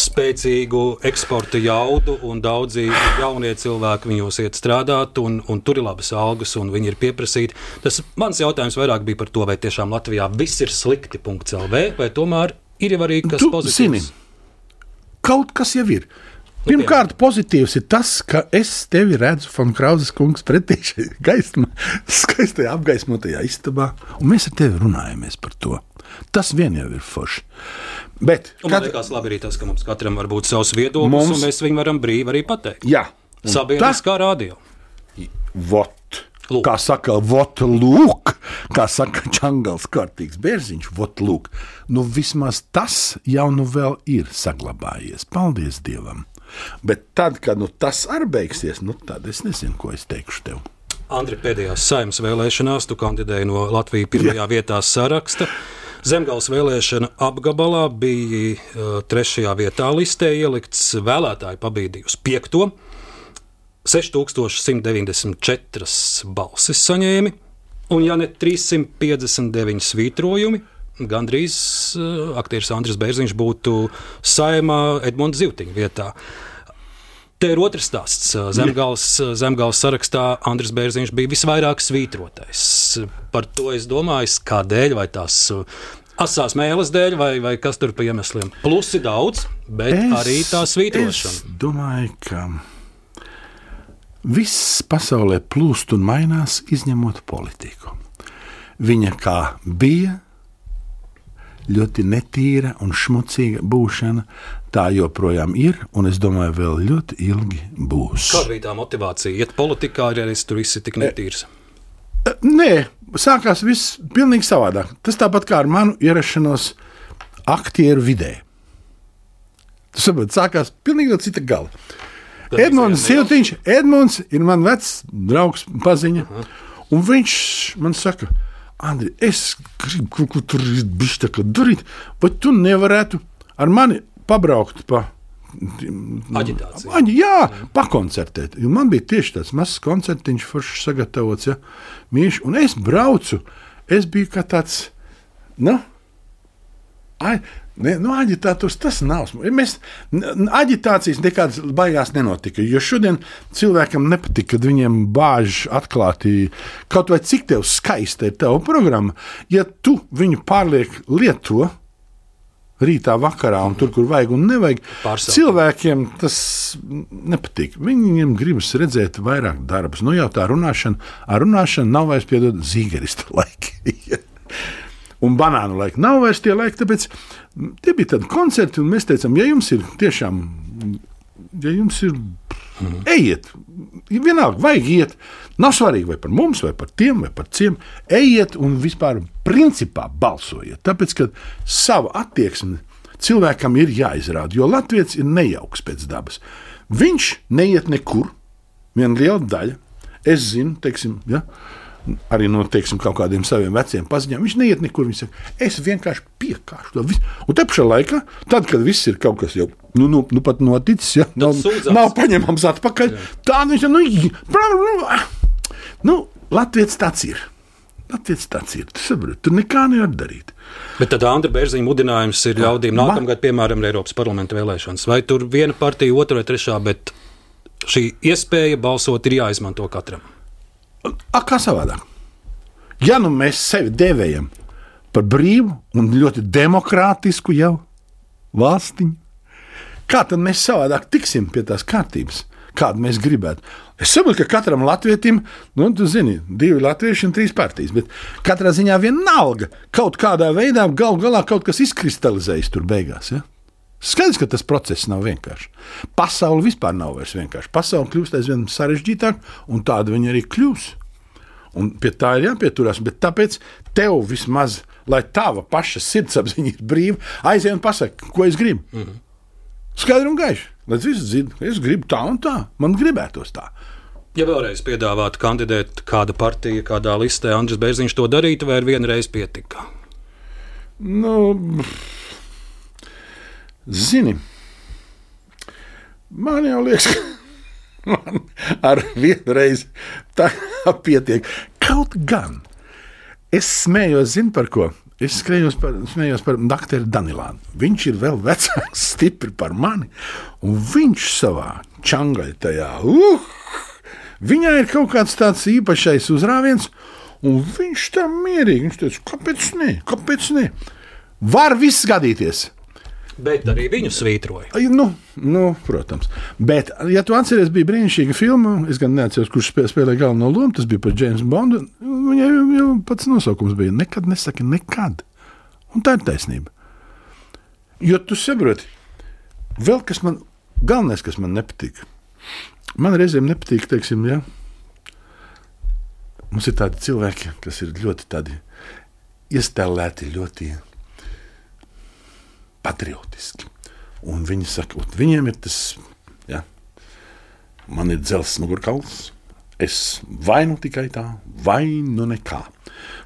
spēcīgu eksporta jaudu, un daudzi jaunie cilvēki viņos iet strādāt, un, un tur ir labas algas, un viņi ir pieprasīti. Tas mans jautājums vairāk bija par to, vai tiešām Latvijā viss ir slikti. LV, vai tomēr ir jau arī kas tu, pozitīvs? Zini, kaut kas jau ir. Pirmkārt, pozitīvs ir tas, ka es tevi redzu, Fonkrauzes kungs, pretī gaismā, skaistajā apgaismotajā istabā, un mēs ar tevi runājamies par to. Tas vien jau ir forši. Bet, un man kad... liekas, labi arī tas, ka mums katram var būt savs viedoklis, mums... un mēs viņu varam brīvi arī pateikt. Jā, sabiedriskā tā... radio. Vot. Lūk. Kā saka, vot, lūk, kā saka Čangals, kārtīgs bērziņš, vot, lūk. Nu, vismaz tas jau nu vēl ir saglabājies. Paldies Dievam! Bet tad, kad nu, tas arī beigsies, nu, tad es nezinu, ko es teikšu tev. Andri, pēdējās saimnes vēlēšanās tu kandidēji no Latvijas pirmajā Jā. vietā saraksta. Zemgājas vēlēšana apgabalā bija uh, trešajā vietā listē ielikts vēlētāju pabīdīja uz piekto. 6194 balsis saņēmi, un ja ne 359 svītrojumi, gandrīz uh, aktieris Andris Bērziņš būtu saimā Edmunds Zivtiņa vietā. Te ir otrs stāsts. Zemgājas, zemgājas sarakstā Andris Bērziņš bija visvairāk svītrotais. Par to es domāju, kādēļ, vai tās asās mēlis dēļ, vai, vai kas tur pa iemesliem. Plusi daudz, bet es, arī tā svītrošana. Es domāju, ka viss pasaulē plūst un mainās, izņemot politiku. Viņa kā bija ļoti netīra un šmucīga būšana, tā joprojām ir, un es domāju, vēl ļoti ilgi būs. Kāda bija tā motivācija? Iet politikā, ja es tur viss ir tik netīrs. E, nē, sākās viss pilnīgi savādāk. Tas tāpat kā ar manu ierašanos aktieru vidē. Tas saprot, sākās pilnīgi no cita gala. Edmunds Siltiņš, Edmunds ir mans vecs draugs, paziņa. Uh -huh. Un viņš man saka, Andri, es gribu kaut ko tur darīt, vai tu nevarētu ar mani pabraukt pa Aģitācija. Aģi, jā, pakoncertēt. Jo man bija tieši tāds mazs koncertiņš, foršs sagatavots. Ja, mīš, un es braucu, es biju kā tāds. Nu, ai, Ne, nu, aģitātors tas nav. Mēs, aģitācijas nekādas baigās nenotika. Jo šodien cilvēkam nepatīk, kad viņiem bāž atklāti kaut vai cik tev skaista ir tava programma. Ja tu viņu pārliek lietot, rītā, vakarā, un tur, kur vajag un nevajag. Pārsaukt. Cilvēkiem tas nepatīk. Viņiem gribas redzēt vairāk darbus. Nu, jau tā runāšana, ar runāšanu nav vairs piedod zīgerista laiki. Un banānu laika nav vairs tie laiki, tāpēc tie bija tādi koncerti, un mēs teicām, ja jums ir tiešām, ja jums ir, ejiet, vienalga, vajag iet. Nav svarīgi, vai par mums, vai par tiem, vai par ciem. Ejiet un vispār principā balsojiet. Tāpēc, ka savu attieksmi cilvēkam ir jāizrāda, jo Latvijas ir nejauks pēc dabas. Viņš neiet nekur, viena liela daļa. Es zinu, teiksim, ja, arī no teiksim, kaut kādiem saviem veciem paziņām. Viņš neiet nekur. Viņš saka, es vienkārši piekāpšu to visu. Un te pašā laikā, tad, kad viss ir kaut kas jau nu, nu, nu pat noticis, ja, nav, sūdzās. nav paņemams atpakaļ, tad viņš nu, nu, Latvijas tāds ir. Latvijas tāds ir. Tu saproti, tur nekā nevar darīt. Bet tad Andra Bērziņa mudinājums ir ļaudīm Ma- nākamgad, piemēram, ir Eiropas parlamenta vēlēšanas. Vai tur viena partija, otra vai trešā, bet šī iespēja balsot ir jāizmanto katram. A, kā savādāk? Ja nu mēs sevi devējam par brīvu un ļoti demokrātisku jau valstiņu, kā tad mēs savādāk tiksim pie tās kārtības, kādu mēs gribētu? Es saprotu, ka katram latvietim, nu, tu zini, divi latvieši un trīs partijas, bet katrā ziņā vienalga kaut kādā veidā gal galā kaut kas izkristalizējas tur beigās. Ja? Skaidrs, ka tas process nav vienkāršs. Pasaule vispār nav vairs vienkārša. Pasaule kļūst aizvien sarežģītāka, un tāda viņa arī kļūs. Un pie tā ir jāpieturās, bet tāpēc tev vismaz, lai tava paša sirdsapziņa ir brīva, aizej un pasaki, ko es gribu. Mm -hmm. Skaidri un gaiši. Lai zinātu, ka es gribu tā un tā. Man gribētos tā. Ja vēlreiz piedāvātu kandidēt kāda partija, kādā listē Andris Bērziņš to darītu, vai ar vienu reizi pietika? Nu, zini, man jau liekas, ka man ar vienu reizi tā pietiek. Kaut gan es smējos, zinu par ko. Es skrējos par, smējos par doktoru Danilānu. Viņš ir vēl vecāks, stipri par mani, un viņš savā čangaļā, uh, viņai ir kaut kāds tāds īpašais uzrāviens, un viņš tam mierīgi, viņš teica, kāpēc ne, kāpēc ne? Var viss gadīties. Bet arī viņu svītroja. Nu, nu, protams. Bet, ja tu atceries, bija brīnišķīga filma. Es gan neatceros, kurš spē, spēlēja galveno lomu. Tas bija par Jamesu Bondu. Viņai jau, jau pats nosaukums bija Nekad nesaki nekad. Un tā ir taisnība. Jo tu saproti, vēl kas man, galvenais, kas man nepatīk. Man reizēm nepatīk, teiksim, ja. Mums ir tādi cilvēki, kas ir ļoti iestālēti, ļoti patriotiski. Un viņi saka, "Ot, viņiem ir tas, ja, man ir dzelzs mugurkauls, es vai nu tikai tā, vai nu nekā.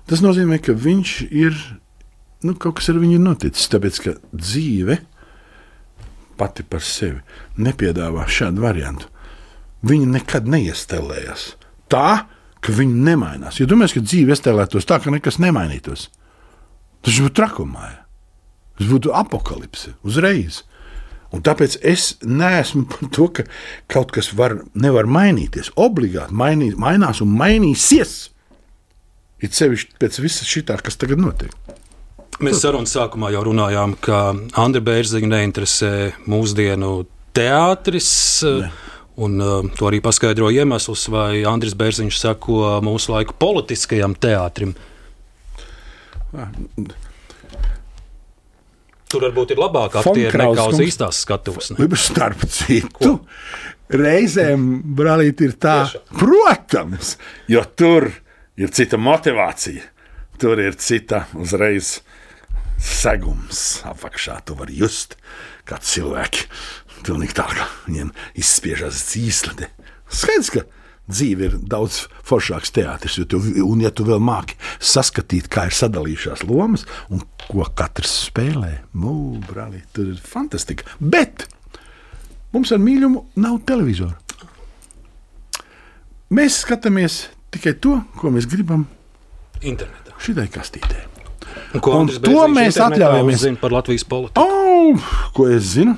Tas nozīmē, ka viņš ir, nu, kaut kas ar viņu ir noticis, tāpēc ka dzīve pati par sevi nepiedāvā šādu variantu. Viņi nekad neiestelējas tā, ka viņi nemainās. Ja domājies, ka dzīve iestelētos tā, ka nekas nemainītos, tas būtu trakumā. Tas būtu apakalipse uzreiz. Un tāpēc es neesmu par to, ka kaut kas var, nevar mainīties. Obligāti mainī, mainās un mainīsies. It sevišķi pēc visa šī tā, kas tagad notiek. Mēs sarunas sākumā jau runājām, ka Andra Bērziņa neinteresē mūsdienu teātris. Ne. Un uh, to arī paskaidroja iemesls, vai Andris Bērziņš sako mūsu laiku politiskajam teātrim. Tur varbūt ir labāk aktieri nekā uz īstās skatuves. Starp citu, reizēm brālīt ir tā, Tiešām. protams, jo tur ir cita motivācija. Tur ir cita uzreiz segums apakšā. Tu vari just, kā cilvēki pilnīgi tā kā viņiem izspiežas dzīslede. Skaidrs, ka dzīve ir daudz foršāks teātris, tu, un ja tu vēl māki saskatīt, kā ir sadalījušās lomas un ko katrs spēlē, nu, brāli, tur ir fantastika. Bet mums ar mīlumu nav televizora. Mēs skatāmies tikai to, ko mēs gribam Internetā. šitai kastītē. Un, ko Un to mēs atļaujamies. uzzina par Latvijas politiku. Oh, ko es zinu?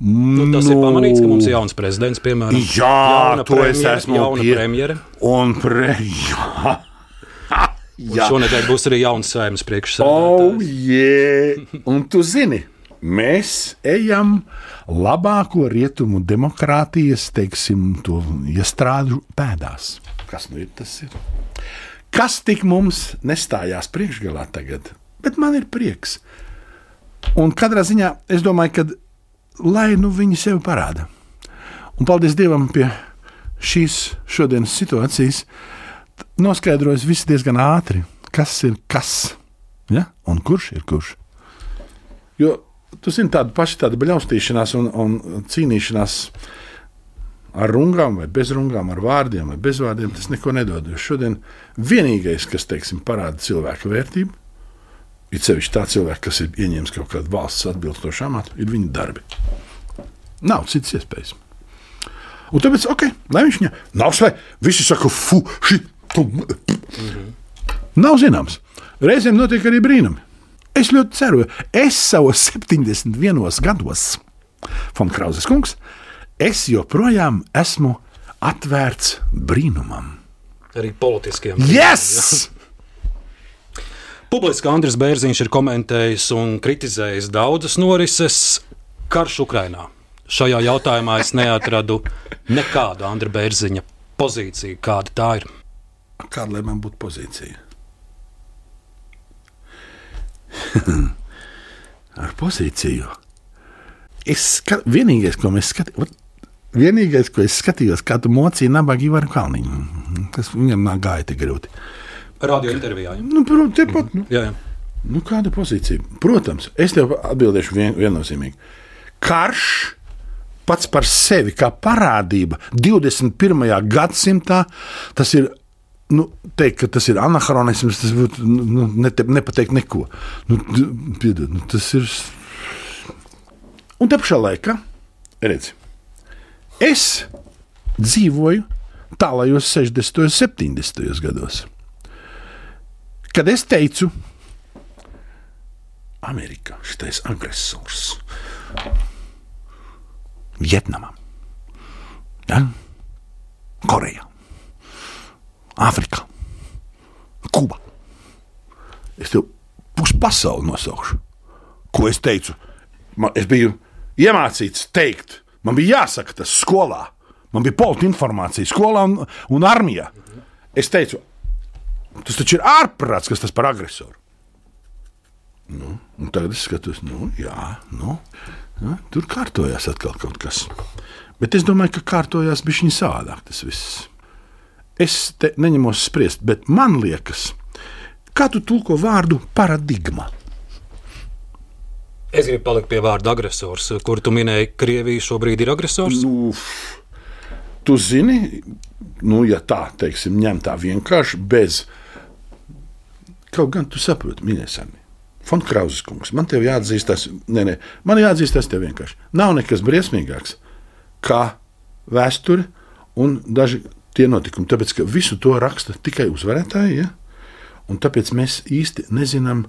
Nu, tas ir pamanīts, ka mums ir jauns prezidents, piemēram. Jā, jauna to es premjere, esmu Jauna pie- premjere. Un pre... Jā. Jā. Šonadēļ būs arī jauns saimnes Oh, priekšsēdētājs. yeah. Un tu zini, mēs ejam labāko rietumu demokrātijas, teiksim, to iestrādu pēdās. Kas nu ir tas? Ir? kas tik mums nestājās priekšgalā tagad. Bet man ir prieks. Un katrā ziņā es domāju, ka lai nu viņi sevi parāda. Un paldies Dievam pie šīs šodienas situācijas. Noskaidrojas viss diezgan ātri, kas ir kas ja? un kurš ir kurš. Jo tu zini, tāda paša tāda bļaustīšanās un, un cīnīšanās ar rungām, vai bez rungām, ar vārdiem vai bez vārdiem, tas neko nedod. Jo šodien vienīgais, kas teiksim, parāda cilvēka vērtību, ir sevišķi tā cilvēka, kas ir ieņēmis kaut kādu valsts atbilstošu amatu, ir viņa darbi. Nav citas iespējas. Un tāpēc, ok, lai viņš viņu nav slēgts, visi saka, fu, šī, tu. -hmm. Nav zināms. Reizēm notiek arī brīnumi. Es ļoti ceru, es savos 71 gados, Fonkrauzes kungs, es joprojām esmu atvērts brīnumam. Arī politiskiem. Yes! Publiski Andris Bērziņš ir komentējis un kritizējis daudzas norises karš Ukrainā. Šajā jautājumā es neatradu nekādu Andra Bērziņa pozīciju, kāda tā ir. Kāda lai man būtu pozīcija? Ar pozīciju. Es skat, vienīgais, ko mēs skatījāmies, vienīgais, ko es skatījos, kā tu mocīji nabaga Ivaru Kalniņu, kas viņam nāk gāja tik grūti. Radio intervijā. Ja? Nu, protams, tepat. Nu. Jā, jā. Nu, kāda pozīcija? Protams, es tev atbildēšu vien, viennozīmīgi. Karš pats par sevi kā parādība 21. gadsimtā tas ir. Nu, teikt, ka tas ir anahronisms, tas būtu nu, nete, nepateikt neko. Nu, piedod, nu, tas ir. Un te pašā laikā, redzi, es dzīvoju tālajos 60. un 70. gados. Kad es teicu, Amerika, šis agresors, Vietnamā, ja? Korejā, Āfrikā, Kuba. Es tev pusi pasauli nosaukšu. Ko es teicu? Man, es biju iemācīts teikt, man bija jāsaka tas skolā. Man bija politi informācija skolā un, un armijā. Es teicu, tas taču ir ārprāts, kas tas par agresoru. Nu, un tagad es skatos, nu, jā, nu, ja, tur kārtojās atkal kaut kas. Bet es domāju, ka kārtojās bija viņa savādāk tas viss. Es te neņemos spriest, bet man liekas, kā tu tulko vārdu paradigma. Es gribu palikt pie vārda agresors, kur tu minēji, ka Krievija šobrīd ir agresors. Nu, tu zini, nu, ja tā teiksim, ņem tā vienkārši bez. Kaut gan tu saproti, minēsami. Fonkrauzes kungs, man te jāatzīst, tas, nē, nē, man jāatzīst, tas tev vienkārši. Nav nekas briesmīgāks kā vēsture un daži tie notikumi. Tāpēc, ka visu to raksta tikai uzvarētāji, ja? un tāpēc mēs īsti nezinām,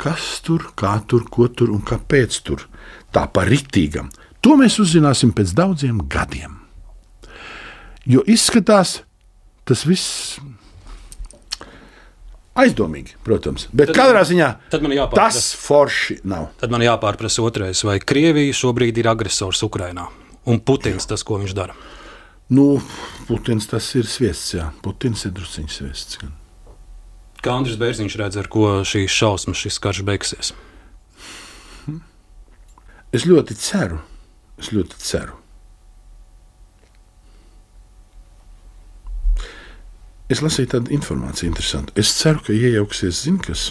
kas tur, kā tur, ko tur un kāpēc tur. Tā par ritīgam. To mēs uzzināsim pēc daudziem gadiem. Jo izskatās, tas viss aizdomīgi, protams. Bet Tad- katrā ziņā tas forši nav. Tad man jāpārprasa otrais, vai Krievija šobrīd ir agresors Ukrajinā un Putins tas, ko viņš dara. Nu, Putins tas ir sviests, jā. Putins ir drusciņš sviests. gan. Kā Andris Bērziņš redz, ar ko šīs šausmas, šis karš beigsies? Es ļoti ceru, es ļoti ceru. Es lasīju tādu informāciju, interesantu. Es ceru, ka iejauksies, zin kas.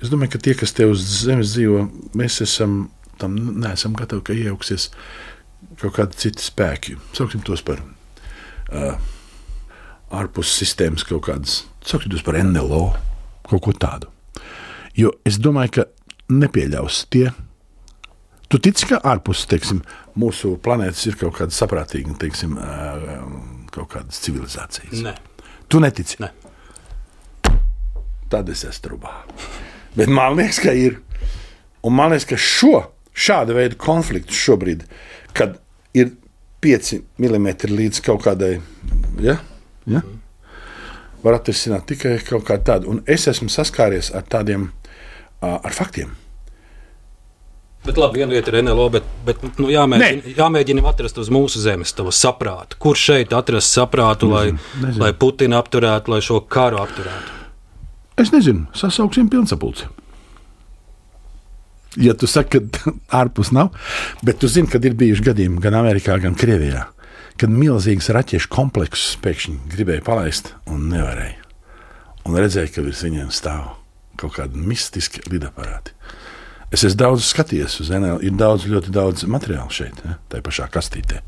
Es domāju, ka tie, kas te uz zemes dzīvo, mēs esam tam neesam gatavi, ka iejauksies kaut kādi citi spēki. Sauksim tos par uh, ārpus sistēmas kaut kādas, sauksim tos par NLO, kaut ko tādu. Jo es domāju, ka nepieļaus tie. Tu tici, ka ārpus teiksim, mūsu planētas ir kaut kāda saprātīga, teiksim, ā, kaut kādas civilizācijas? Nē, Tu netici. Nē. Tad es esmu strūpā. Bet man liekas, ka ir. Un man liekas, ka šo šāda veida konfliktu šobrīd, kad ir 5 mm līdz kaut kādai, ja, ja, var atrisināt tikai kaut kā tādu. Un es esmu saskāries ar tādiem, ar faktiem. Bet labi, viena lieta ir NLO, bet, bet nu, jāmēģina, jāmēģina atrast uz mūsu zemes to saprātu. Kur šeit atrast saprātu, lai, nezinu. lai Putinu apturētu, lai šo karu apturētu? Es nezinu, sasauksim pilnsapulci. Ja tu saki, ka ārpus nav, bet tu zini, kad ir bijuši gadījumi gan Amerikā, gan Krievijā, kad milzīgs raķešu komplekss pēkšņi gribēja palaist un nevarēja. Un redzēja, ka virs viņiem stāv kaut kādi mistiski lidaparāti. Es esmu daudz skatījies uz NL. Ir daudz, ļoti daudz materiālu šeit, ja, tā pašā kastītē.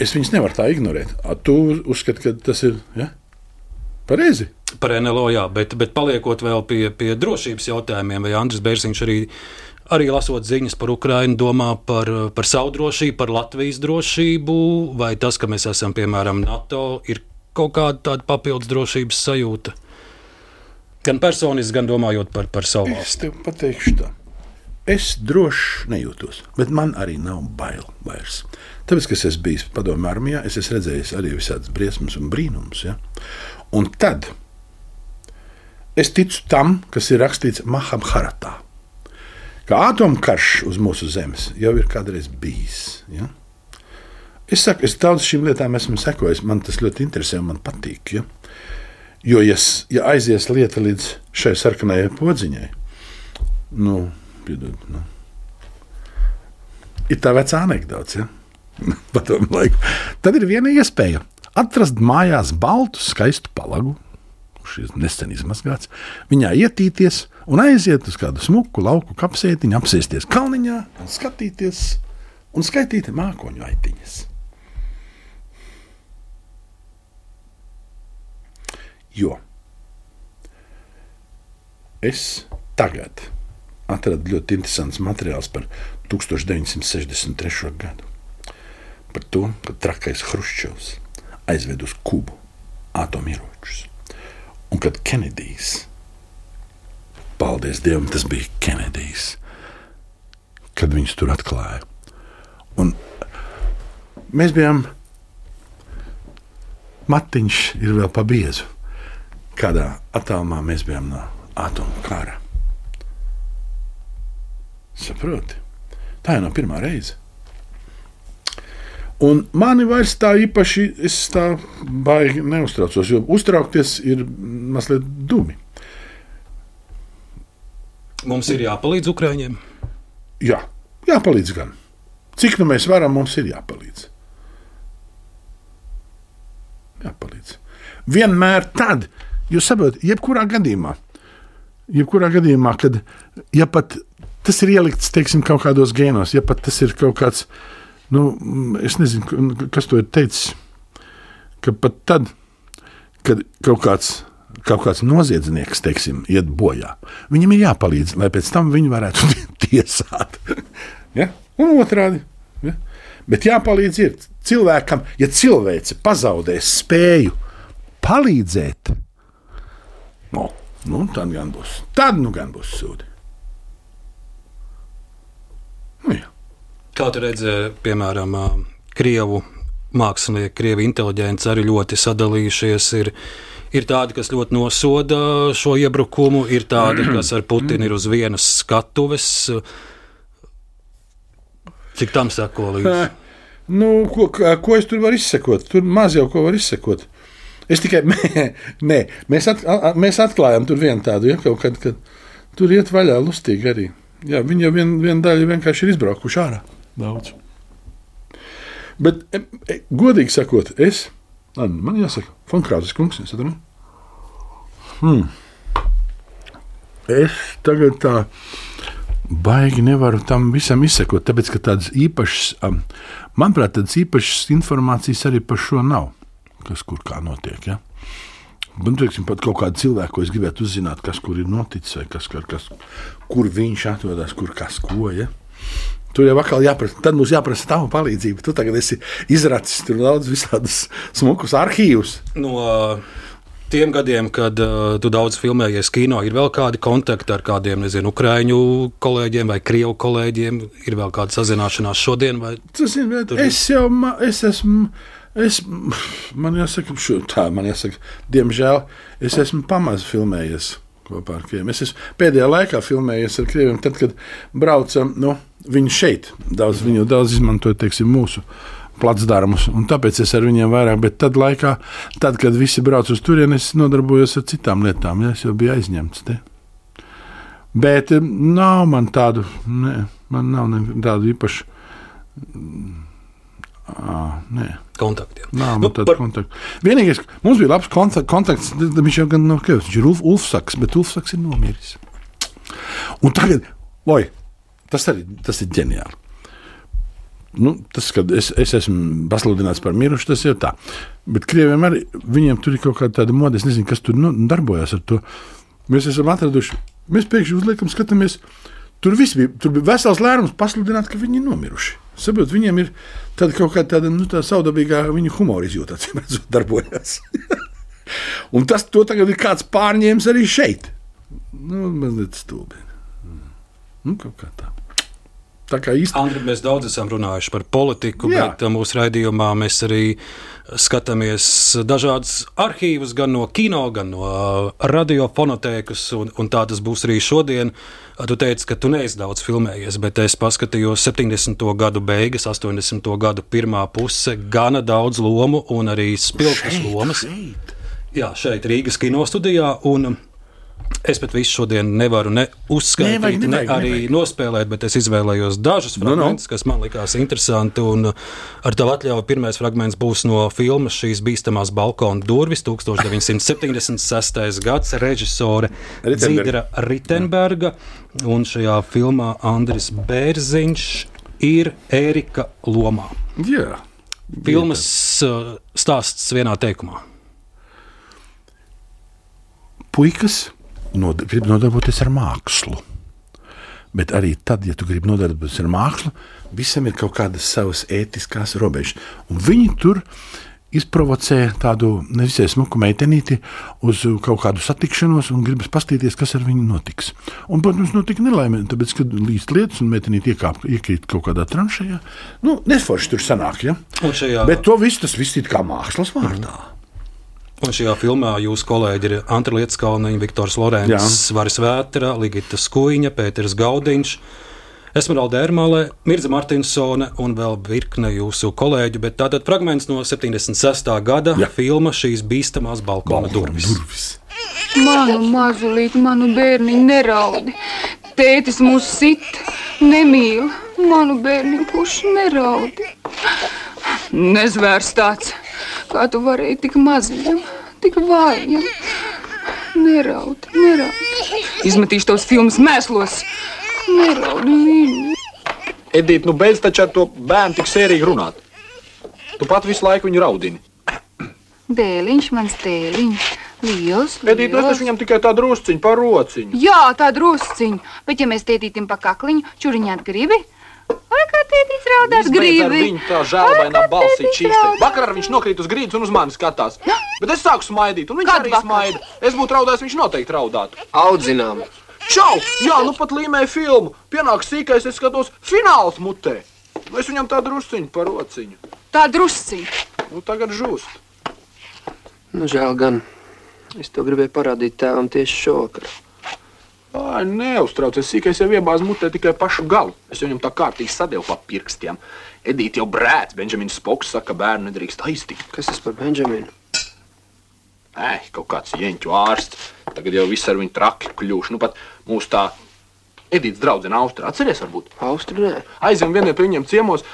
Es viņus nevaru tā ignorēt. A, tu uzskati, ka tas ir ja? pareizi? Par NLO, jā, bet, bet paliekot vēl pie, pie drošības jautājumiem, vai Andris Bērziņš arī, arī lasot ziņas par Ukrajinu, domā par, par savu drošību, par Latvijas drošību, vai tas, ka mēs esam piemēram NATO, ir kaut kāda tāda papildus drošības sajūta? Gan personiski, gan domājot par, par savu valsti. Es tev pateikšu tā. Es droši nejūtos, bet man arī nav bail vairs. Tāpēc, ka es bijis padomju armijā, es esmu redzējis arī visādas briesmas un brīnumus. Ja? Un tad es ticu tam, kas ir rakstīts Mahabharatā. Ka atomkarš uz mūsu zemes jau ir kādreiz bijis. Ja? Es saku, es daudz šīm lietām esmu sekojis. Man tas ļoti interesē un man patīk. Ja? Jo, ja, ja aizies lieta līdz šai sarkanajai podziņai, nu, piedod. Nu. Ir tā vecā anekdote. Ja? Tad ir viena iespēja atrast mājās baltu, skaistu palagu, kurš ir nesen izmazgāts, viņā ietīties un aiziet uz kādu smuku lauku kapsētiņu, apsēsties kalniņā, un skatīties un skaitīt mākoņu aitiņas. Jo es tagad atradu ļoti interesants materiāls par 1963. gadu. Par to, ka trakais Hruščovs aizved uz Kubu atomieročus. Un kad Kenedijs, paldies Dievam, tas bija Kenedijs, kad viņus tur atklāja. Un mēs bijām, Matiņš ir vēl pa biezu, kādā attālumā mēs bijām no atomu kara. Saproti? Tā jau nav pirmā reize. Un mani vairs tā īpaši tā baigi neuztraucos, jo uztraukties ir mazliet dumi. Mums ir jāpalīdz Ukrāņiem. Jā, jāpalīdz gan. Cik nu mēs varam, mums ir jāpalīdz. Jāpalīdz. Vienmēr tad, jūs saprotat, jebkurā gadījumā, jebkurā gadījumā, kad ja pat tas ir ielikts teiksim, kaut kādos gēnos. Ja pat tas ir kaut kāds, nu, es nezinu, kas to ir teicis, ka pat tad, kad kaut kāds. Kaut kāds noziedznieks, teiksim, iet bojā. Viņam ir jāpalīdz, lai pēc tam viņu varētu tiesāt. ja? Un otrādi. Ja? Bet jāpalīdz ir cilvēkam, ja cilvēks pazaudēs spēju palīdzēt, no, nu, tad gan būs. Tad nu gan būs sūdi. Jā. Kā tu redzēji, piemēram, Krievu mākslinieki, Krievu inteliģents arī ļoti sadalījušies. Ir, ir tādi, kas ļoti nosoda šo iebrukumu, ir tādi, kas ar Putinu ir uz vienas skatuves. Cik tam sako līdzi? Nu, ko, ko es tur varu izsekot? Tur maz jau ko var izsekot. Es tikai nē, mēs, at, mēs atklājām tur vienu tādu, ja kaut kad, kad tur iet vaļā lustīgi arī. Jā, viņi jau vien, viena daļa vienkārši ir izbraukuši ārā. Daudz. Bet, e, godīgi sakot, es, man jāsaka, Fonkrāzes kungs, es atradu. Hmm. Es tagad tā baigi nevaru tam visam izsekot, tāpēc, ka tādas īpašas, manuprāt, tādas īpašas informācijas arī par šo nav, kas kur kā notiek. Ja? Man teiksim, pat kaut kādu cilvēku, ko es gribētu uzzināt, kas kur ir noticis, vai kas, kas, kur viņš atrodas, kur kas ko. Ja? Tur jau atkal jāprasa, tad mums jāprasa tava palīdzība. Tu tagad esi izracis tur daudz visādus smukus arhīvus. No tiem gadiem, kad uh, tu daudz filmējies kino, ir vēl kādi kontakti ar kādiem, nezinu, ukrāņu kolēģiem vai krievu kolēģiem? Ir vēl kāda sazināšanās šodien? Tas ir, es jau es esmu Es, man jāsaka, šo, tā, man jāsaka, diemžēl es esmu pamazs filmējies kopā ar krieviem. Es esmu pēdējā laikā filmējies ar krieviem, tad, kad braucam, nu, viņi šeit daudz, viņu daudz izmantoja teiksim, mūsu placdarmus, un tāpēc es ar viņiem vairāk, bet tad laikā, tad, kad visi brauc uz turieni, es nodarbojos ar citām lietām, ja es jau biju aizņemts te. Bet eh, nav man tādu, ne, man nav tādu īpašu. À, nē, kontaktiem. nav Nu, nu, par- kontaktu. Vienīgais, mums bija labs konta- kontakts. Viņš jau gan nav Krievs, viņš ir Ulf, Ulfsaks, bet Ulfsaks ir nomiris. Un tagad, oi, tas arī tas ir ģeniāli. Nu, tas, kad es, es esmu pasludināts par mirušu, tas ir tā. Bet krieviem arī viņiem tur ir kaut kāda tāda mode, es nezinu, kas tur nu, darbojas ar to. Mēs esam atraduši, mēs pēkšņi uzliekam, skatāmies. Tur viss bija, tur bija vesels lērums pasludināt, ka viņi ir nomiruši. Saprot, viņiem ir tāda kaut kāda tāda, nu, tā saudabīgā viņu humora izjūta, acīm redzot, darbojas. Un tas tagad ir kāds pārņēmis arī šeit. Nu, mazliet stulbi. Nu, kaut kā tā. Tā kā īsti. Andri, mēs daudz esam runājuši par politiku, Jā. bet uh, mūsu raidījumā mēs arī skatāmies dažādus arhīvus, gan no kino, gan no uh, radiofonotēkas, un, un tā tas būs arī šodien. Uh, Tu teici, ka tu neesi daudz filmējies, bet es paskatījos 70. gadu beigas, 80. gadu pirmā puse, gana daudz lomu un arī spilgtas lomas. Jā, šeit Rīgas kinostudijā. Un es pat visu šodien nevaru ne uzskaitīt, Nevajag, ne nevajag, arī nevajag. nospēlēt, bet es izvēlējos dažus Nu, nu. fragmentus, kas man likās interesanti. Un ar tavu atļauju pirmais fragments būs no filmas Šīs bīstamās balkona durvis 1976. gads režisore. Dzīdra Ritenberga. Un šajā filmā Andris Bērziņš ir Ērika lomā. Jā. Filmas uh, stāsts vienā teikumā. puikas nod, grib nodarboties ar mākslu. Bet arī tad, ja tu gribi nodarboties ar mākslu, visam ir kaut kādas savas ētiskās robežas. Un viņi tur izprovocē tādu nevisai smuku meitenīti uz kaut kādu satikšanos un gribas paskatīties, kas ar viņu notiks. Un, protams, notika nelaime, tāpēc, kad līdz lietas un meitenīte iekāp, iekrīt kaut kādā tranšajā, nu, neforši tur sanāk. Ja? Un šajā, Bet to visu tas viss ir kā mākslas vārdā. Un šajā filmā jūsu kolēģi ir Antra Lietskalniņa, Viktors Lorents, Varis Vētra, Ligita Skuiņa, Pēters Gaudiņš. Esmeralda Ermālē, Mirza Martinsone un vēl virkne jūsu kolēģu, bet tātad fragments no 76. gada Jā. filma šīs bīstamās balkona durvis. durvis. Manu mazulīt, manu bērniņu neraudi. Tētis mūs sit, nemīl. Manu bērniņu kurš neraudi. Nezvērs tāds, kā tu varēji tik maziņam, tik vājam. Neraudi, neraudi. Izmetīšu tos filmas mēslos. Neraudi, mīļi. Edīt, nu beidz taču ar to bērnu tik sērīgi runāt. Tu pat visu laiku viņu raudini. Dēliņš, mans dēliņš. Liels, Edīt, nu es liels. taču viņam tikai tādu drusciņu par rociņu. Jā, tā drusciņa. Bet, ja mēs tētītim pa kakliņu, čuriņāt gribi? Vai kā Izbeidz ar gribi? Viņu tā žēlbainā balsī raud? Vakar viņš nokrīt uz grīdas un uz mani skatās. Bet es sāku smaidīt, un viņš Kad arī vakar? smaida. Es būtu raudājis, viņš noteikti raudātu. Audzinām. Čau! Jā, nu pat līmēja filmu. Pienāks sīkais, es skatos fināls mutē. Nu, Es viņam tādu drusciņu par rociņu. Tā drusciņa. Nu, tagad žūst. Nu, žēl gan. Es to gribēju parādīt tēvam tieši šovakar. Ai, neuztraucies, sīkais jau iebāz mutē tikai pašu galu. Es viņam tā kārtīgi sadevu pa pirkstiem. Edīt jau brēc, Benjamins Spoks saka, ka bērnu nedrīkst aiztikt. Kas tas par Benžaminu? Ei, kaut kāds jeņķu ārsts. Tagad jau viss ar viņu traki kļūst. Nu, pat mūsu tā Edītas draudzene Austra. Atceries, varbūt? Austru nē. Aizjām vieniem pie viņiem ciemos.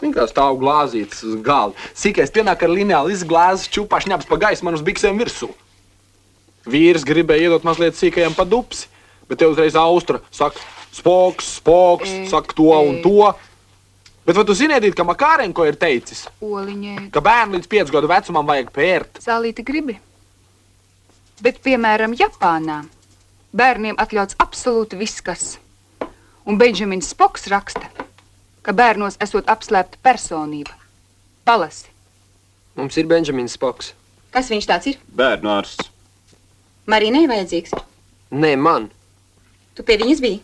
Kā stāv glāzītas uz galda. Sīkais pienāk ar lineāli izglāzes čūpā šņabs pa gaisu man uz biksēm virsū. Vīrs gribēja iedot mazliet sīkajam pa dupsi, bet te uzreiz Austra saka, spoks, spoks, Ei, saka to un ei. to. Bet vai tu ziniet, ka Makārenko ir teicis, Oliņai. ka bērnu līdz 5 gadu vecumam vajag pērt? Sālīti gribi. Bet, piemēram, Japānā bērniem atļauts absolūti viss, kas. Un Benjamins Spoks raksta, ka bērnos esot apslēpta personība. Palasi. Mums ir Benžamins Spoks. Kas viņš tāds ir? Bērnu ārsts. Marinai vajadzīgs. Nē, man. Tu pie viņas biji.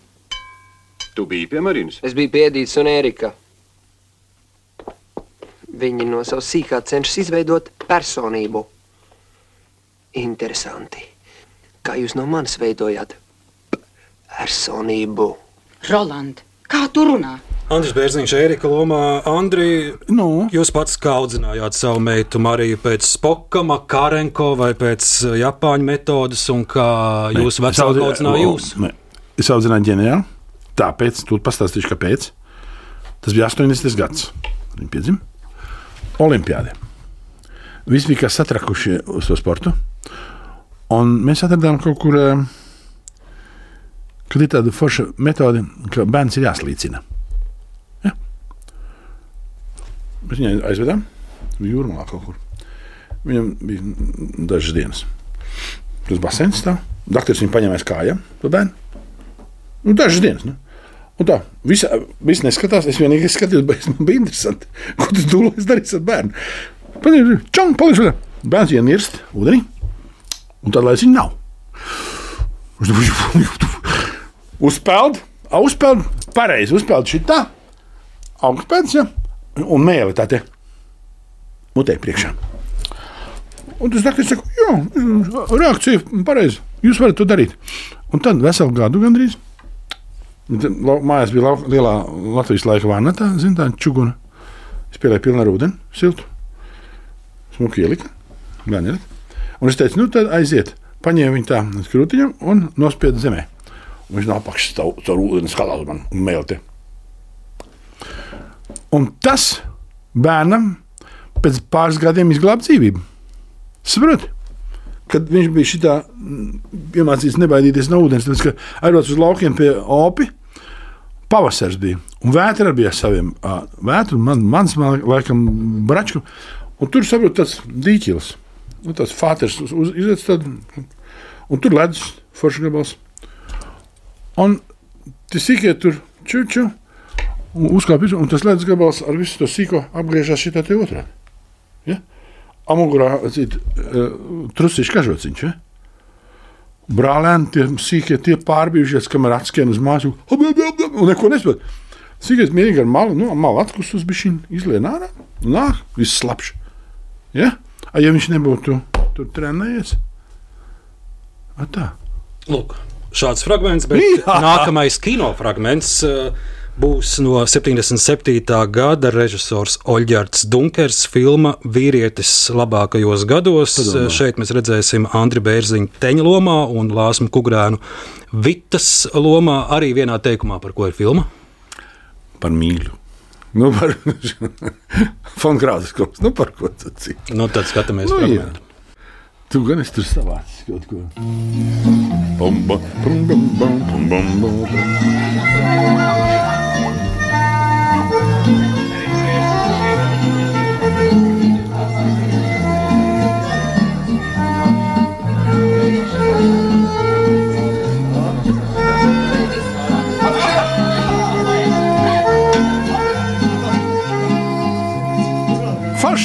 Tu biji pie Marinas. Es biju piedīts un Erika. Viņi no savas sīkā cenšas izveidot personību. Interesanti. Kā jūs no manis veidojāt personību? Roland, Kā tu runā? Andris Bērziņš, Erika Lomā, Andri, Nu, jūs pats kā audzinājāt savu meitu Mariju pēc Spoka, Makarenko vai pēc Japāņu metodas, un kā jūs vecāki audzināja jūs? Nē, Es audzināju ģeniāli. Tāpēc, tu pastāstīšu, kāpēc. Tas bija 80. gads. Viņa piedzima Olimpijādē. Visi bija satrakuši uz to sportu. Un mēs atradām kaut kur, eh, kad ir tāda forša metode, ka bērns ir jāslīcina. Ja? Mēs viņai aizvedām jūrmā kaut kur. Viņam bija dažas dienas. Tas basēns stāv. Dakteris viņu paņēma aiz kājām, to bērnu. Nu, dažas dienas. Nu. Un tā, visi, visi neskatās. Es vienīgi skatījos, bet man bija interesanti, ko tas dūlis darīs ar bērnu. Čau, paliec vaļā. Bērns ienirst ūdenī, un tad lai viņa nav. Uzpeld, uzpeld, pareizi, uzpeld šitā, augstpēc, ja, un mēli tā te mutē priekšā. Un tas dakteris saka, jā, reakcija pareizi, jūs varat to darīt. Un tad veselu gadu gandrīz. Lau- Mājās bija lau, lielā Latvijas laika vana, tā zina, tā čuguna. Es pielieku pilnu ar ūdeni, siltu. Smuki ielika, ielika. Un es teicu, nu tad aiziet. Paņēmu viņu tā uz krūtiņa un nospiedu zemē. Un viņš no apakšas stāv caur ūdeni skalā uz mani un mēlti. Un tas bērnam pēc pāris gadiem izglāba dzīvību. Saprotiet? Kad viņš bija šitā mm, iemācīts nebaidīties no ūdens, tad, kad aizbraucu uz laukiem pie opi, pavasars bija. Un vētra bija saviem ā, vētru, man, mans, man, laikam, bračku. Un tur saprot tāds dīķils. Nu, tas fāters iziet tad, un tur ledus foršs gabals. Un tas sīkie tur čuču, un uzkāpj, un tas ledus gabals ar visu to sīko apgriežās šitā te otrā. Ja? Amugurā cīt, uh, trusīši kažociņš. Ja? Brālēni, tie sīkie, tie pārbijušies, kamēr atskrien uz māju, un neko nespēj. Sīkais mierīgi ar malu, nu, malu atkus uz bišķiņu, izlien ārā, nāk, viss slapš. Ja? A, ja viņš nebūtu tur trenējies, a tā. Lūk, šāds fragments, bet Jā. nākamais kinofragments uh, būs no 77. gada režisors Oļģerts Dunkers filma Vīrietis labākajos gados. Padomā. Šeit mēs redzēsim Andri Bērziņu teņa lomā un Lāsmu Kugrēnu Vitas lomā arī vienā teikumā, par ko ir filma. Par mīlu. Nu, par Fonkrāzes kungs, nu par ko tad cik? Nu, tad skatāmies Nu, fragmentu. Tu gan esi tur savācis kaut ko. Bum, bum, bum, bum, bum, bum, bum,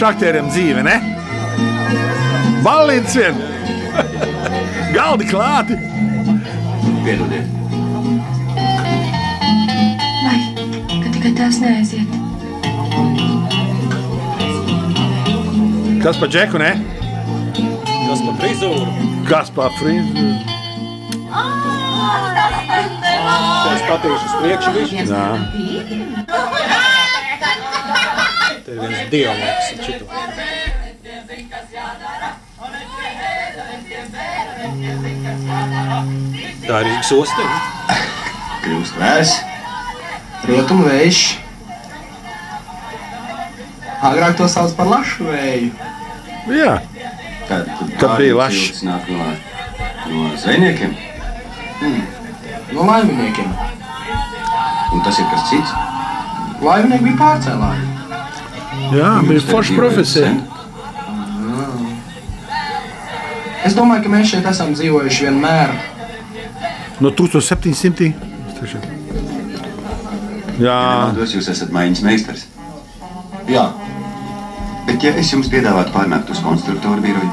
Forši aktieriem dzīve, ne? Ballīts vien! Galdi klāti! Piedodiet, Vai, ka tikai tās neaiziet. Kas pa džeku, ne? Kas par frizūru? Kas pa frīzi? Es patīšu uz priekšu viņš. Jā. Te ir viens dialogs ar šito. Tā ir Rīgas ostiņa. Kļūst vēs, rietumu vējš. Agrāk to sauc par lašu vēju. Jā. kad Kad bija lašs. Nāk no, no zvejniekiem, No laiviniekiem. un tas ir kas cits. Laivinieki bija pārcēlāji. Jā, bija forša profesija. Es domāju, ka mēs šeit esam dzīvojuši vienmēr. No 1700. Jā, Nemaldos, jūs esat maiņas meistars. Jā, Bet, ja es jums piedāvātu pārnākt uz konstruktoru biroju,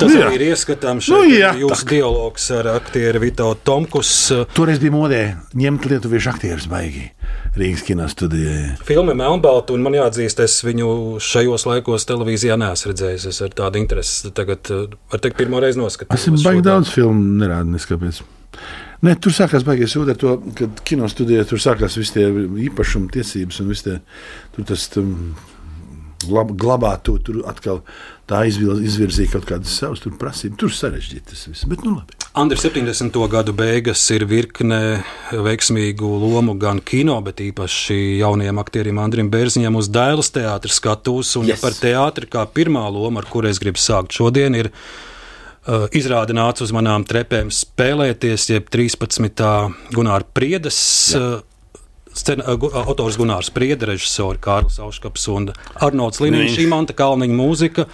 Tas Nu jā. ir ieskatāms Nu šeit. jā, ir jūsu dialogs ar aktieru Vito Tomkus. toreiz bija modē ņemt lietuviešu aktierus baigi Rīgas kino studijā. Filma Melnbalta, un man jāatzīst, es viņu šajos laikos televīzijā neesmu redzējis. Es ar tādu interesi tagad, eh, var teikt, pirmo reizi noskatījos. Šo baigi daudz filmu, nerādu neskapēc. Nē, tur sākās baigās ūdeni, to, kad kino studijā tur sākās visi tie īpašuma tiesības un viss tas tam, glab, glabāt to, tur atkal tā izvirzīja kaut kādas savas tur prasības. Tur sarežģīti tas viss, bet nu labi. Andri 70. gadu beigas ir virkne veiksmīgu lomu gan kino, bet īpaši jaunajam aktierim Andrim Bērziņam uz Dēlas teātris skatuves. Un yes. Yes. par teātri kā pirmā loma, ar kuru es gribu sākt šodien, ir uh, izrāda nāca uz manām trepēm spēlēties, jeb 13. Gunāra Priedes. Uh, Scena, uh, gu- autors Gunārs Priede, režisori Kārlis Auškaps un Arnolds Liniņš, Viņš. Imanta Kalniņa mūzika.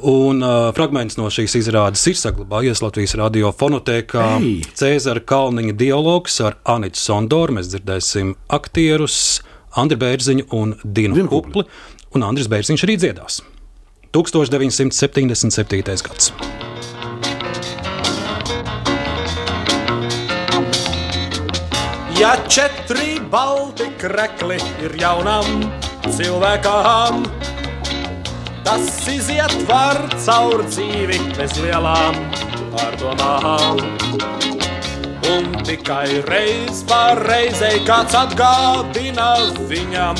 Un uh, fragments no šīs izrādes ir saglabājies Latvijas radio fonotēkā. Ei! Cēzara Kalniņa dialogs ar Anitu Sondoru. Mēs dzirdēsim aktierus Andriu Bērziņu un Dinu Dinu Kupli. Un Andris Bērziņš arī dziedās. 1977. gads. Ja četri balti krekli ir jaunam cilvēkam, tas iziet var caur dzīvi bez lielām pārdomām. Un tikai reiz par reizei kāds atgādina viņam,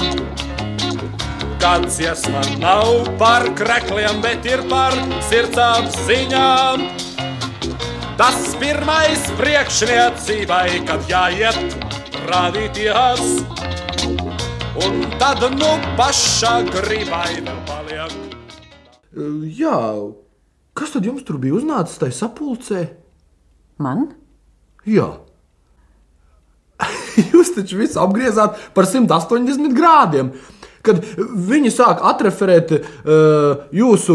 kāds iesma nav par krekliem, bet ir par sirdsapziņām. Tas pirmais priekšniecībai, kad jāiet rādīties, un tad nu pašā gribai vēl paliek. Jā, kas tad jums tur bija uznācis tajā sapulcē? Man? Jā. Jūs taču visu apgriezāt par 180 grādiem. Kad viņi sāk atreferēt uh, jūsu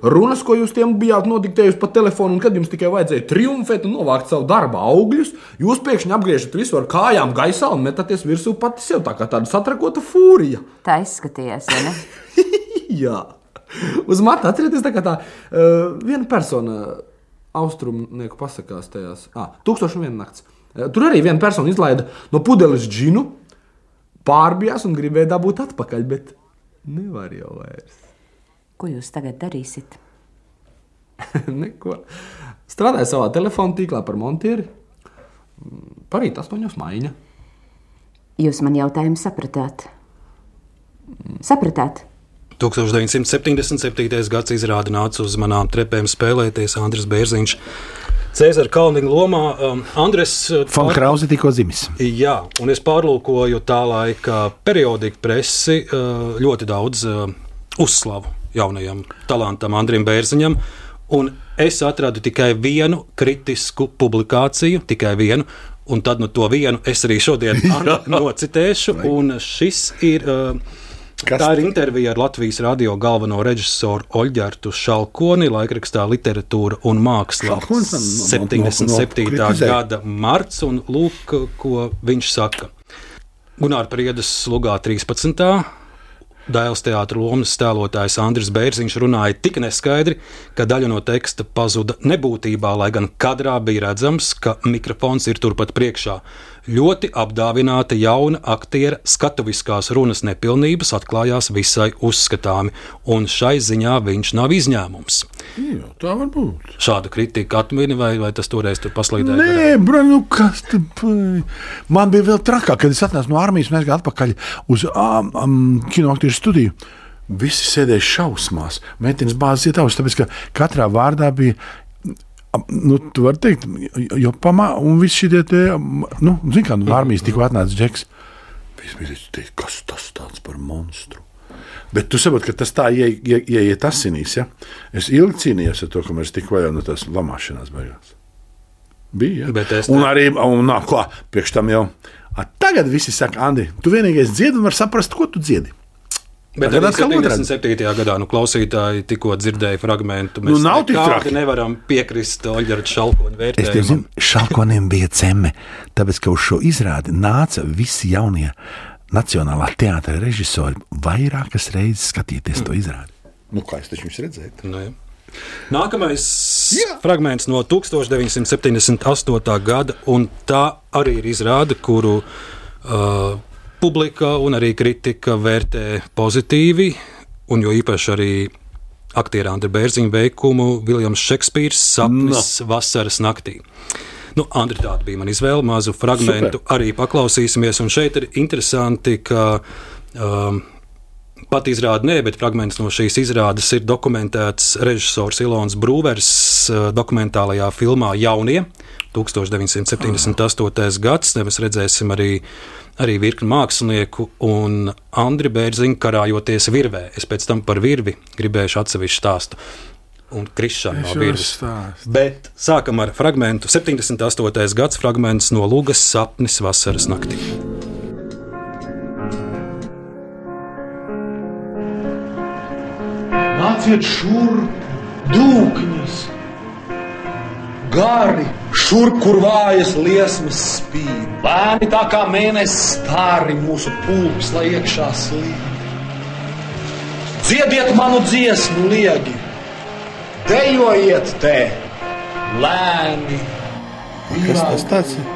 runas, ko jūs tiem bijāt nodiktējuši pa telefonu, un kad jums tikai vajadzēja triumfēt un novākt savu darbu augļus, jūs pēkšņi apgriežat visu ar kājām gaisā un metaties virsū pati sev tā kā tāda satrakota fūrija. Tā izskatījās, vai ne? Jā, uz matu atcerieties, tā kā tā uh, viena persona austrumnieku pasakās tajās. Ah, tūkstoši un viena nakts. Uh, tur arī viena persona izlaida no pudeles džinu, pārbijās un gribēja dabūt atpakaļ, bet nevar jau vairs. Ko jūs tagad darīsiet? Neko. Strādāja savā telefona tīklā par montieri. Parīt astoņos maiņa. Jūs man jautājumu sapratāt? Sapratāt? 1977. gads izrāda nāca uz manām trepēm spēlēties Andris Bērziņš. Cēzara Kalniņa lomā um, Andres uh, Fon Krause tikko dzimis. Jā, un es pārlūkoju tā laika periodiku presi uh, ļoti daudz uh, uzslavu jaunajam talantam Andrim Bērziņam. Un es atradu tikai vienu kritisku publikāciju, tikai vienu, un tad no to vienu es arī šodien nocitēšu. Un šis ir. Uh, Kas Tā ir intervija ar Latvijas radio galveno režisoru Oļģertu Šalkoni, laikrakstā Literatūra un Māksla. Šalkonis, no- no- no- 77. no- gada marts, un lūk, ko viņš saka. Gunārs Priedes lugā 13. Dēls teātris lomas tēlotājs Andris Bērziņš runāja tik neskaidri, ka daļa no teksta pazuda nebūtībā, lai gan kadrā bija redzams, ka mikrofons ir turpat priekšā. Ļoti apdāvināta jauna aktiera skatuviskās runas nepilnības atklājās visai uzskatāmi, un šai ziņā viņš nav izņēmums. Jā, tā var būt. Šādu kritiku atmini, vai, vai tas toreiz tur paslīdēja? Nē, bro, nu kas tur? Man bija vēl trakāk, kad es atnācu no armijas, mēs gājām atpakaļ uz um, um, kinoaktieru studiju. Visi sēdēja šausmās. Meitenes bāzes iet augstu, tāpēc ka katrā vārdā bija. Nu, tu vari teikt, jo pamā, un viss te, am, nu, zini, kā no armijas tikko atnāca džeks. Viss bija teikt, kas tas tāds par monstru? Bet tu saproti, ka tas tā ie- ie- ieiet asinīs. Ja? Es ilgi cīnījos ar to, ka mēs tikko jau no tās lamāšanās beigās. Bija. Ja? Bet es un arī, un nā, ko, priekš tam jau. A, tagad visi saka, Andi, tu vienīgais dziedi un var saprast, ko tu dziedi. Bet arī atkal otrādi. 77. gadā nu, klausītāji tikko dzirdēja fragment. Nu, nav tik traki. nevaram piekrist Oļģerta Šalkoņa Es vērtējumam. zinu, Šalkoniem bija ceme, tāpēc, ka uz šo izrādi nāca visi jaunie Nacionālā teātra režisori vairākas reizes skatīties to izrādi. Nu, kā es taču viņus redzēju? Nu, jā. Nākamais Jā. fragments no 1978. gada, un tā arī ir izrāde, kuru uh, publika un arī kritika vērtē pozitīvi, un jo īpaši arī aktieru Andra Bērziņa veikumu Viljams Šekspīrs sapnis no. vasaras naktī. Nu, Andri, tāda bija mana izvēle, mazu fragment arī paklausīsimies. Un šeit ir interesanti, ka um, pat izrāda nē, bet fragments no šīs izrādes ir dokumentēts režisors Ilons Brūvers uh, dokumentālajā filmā Jaunie. 1978. gads, mēs redzēsim arī, arī virkni mākslinieku un Andri Bērziņu karājoties virvē. Es pēc tam par virvi gribēšu atsevišķu stāstu. Un Krišāna no virves. Bet sākam ar fragment 78. gads fragments no Lūgas sapnis vasaras naktī. Nāciet šurp, dūkņus, gari, šurp, kur vājas liesmas spīd. Lēni tā kā mēnesis stāri mūsu pulks, lai iekšā slīd. Dziediet manu dziesmu, liegi, dejojiet te, lēni. Kas tas tāds ir?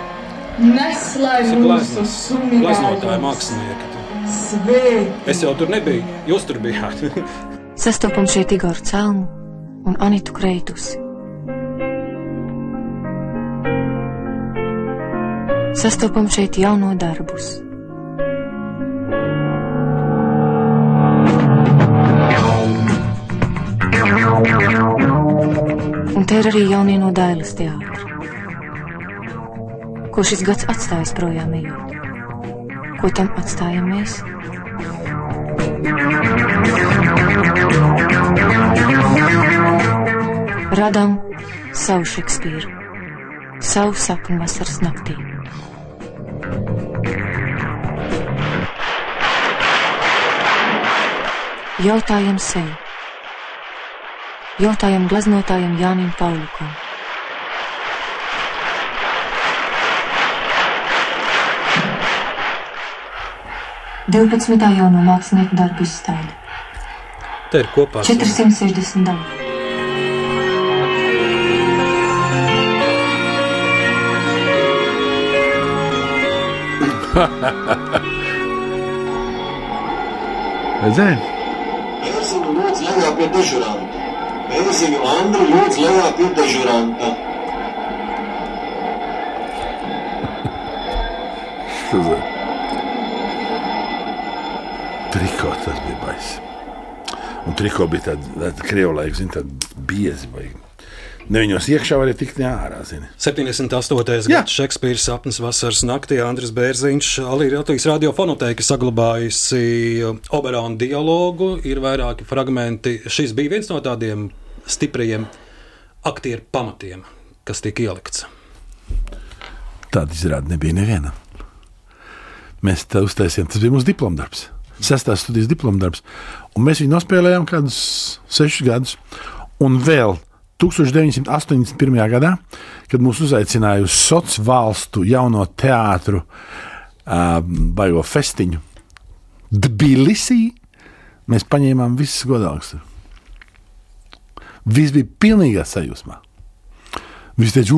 Neslai mūsu suminājumus. mākslinieki. Svētī. Es jau tur nebiju, jūs tur bijāt. Sastopam šeit Igoru Celmu un Anitu Kreitusi. Sastopam šeit jauno darbus. Un te ir arī jaunie no Dailas teātra. Ko šis gads atstājis projām ejot? Ko tam atstājam mēs? Radām savu Šekspīru, savu sapņu vasaras naktī. Jautājam sev. Jautājam gleznotājam Jānim Paulukam. Divpadsmitā jauno mākslinieku darbu izstāde. Tā ir kopā 462. Redzēji? Bērziņu lūdz lejā pie dežuranta. Bērziņu Andri lūdz lejā pie dežuranta. Triko tas bija baisi. Un triko bija tāda, tāda krievu laika, zina, tāda biezi. Vai... Ne viņos iekšā varēja tikt ne ārā, zini. 78. gads Šekspīra sapnis vasaras naktī Andris Bērziņš, arī Latvijas radiofonoteka saglabājusi Oberāna dialogu, ir vairāki fragmenti. Šis bija viens no tādiem stipriem aktieru pamatiem, kas tika ielikts. Tāda izrāda nebija neviena. Mēs tā uztaisījām, tas bija mūsu diplomdarbs. Sestās studijas diplomdarbs. Un mēs viņu nospēlējām kādus sešus gadus. Un vēl 1981. gadā, kad mūs uzaicināja uz Sociālo valstu jauno teātru, uh, baigo festiņu, Tbilisī, mēs paņēmām visus godākus. Viss bija pilnīgā sajūsmā. Viņš teica,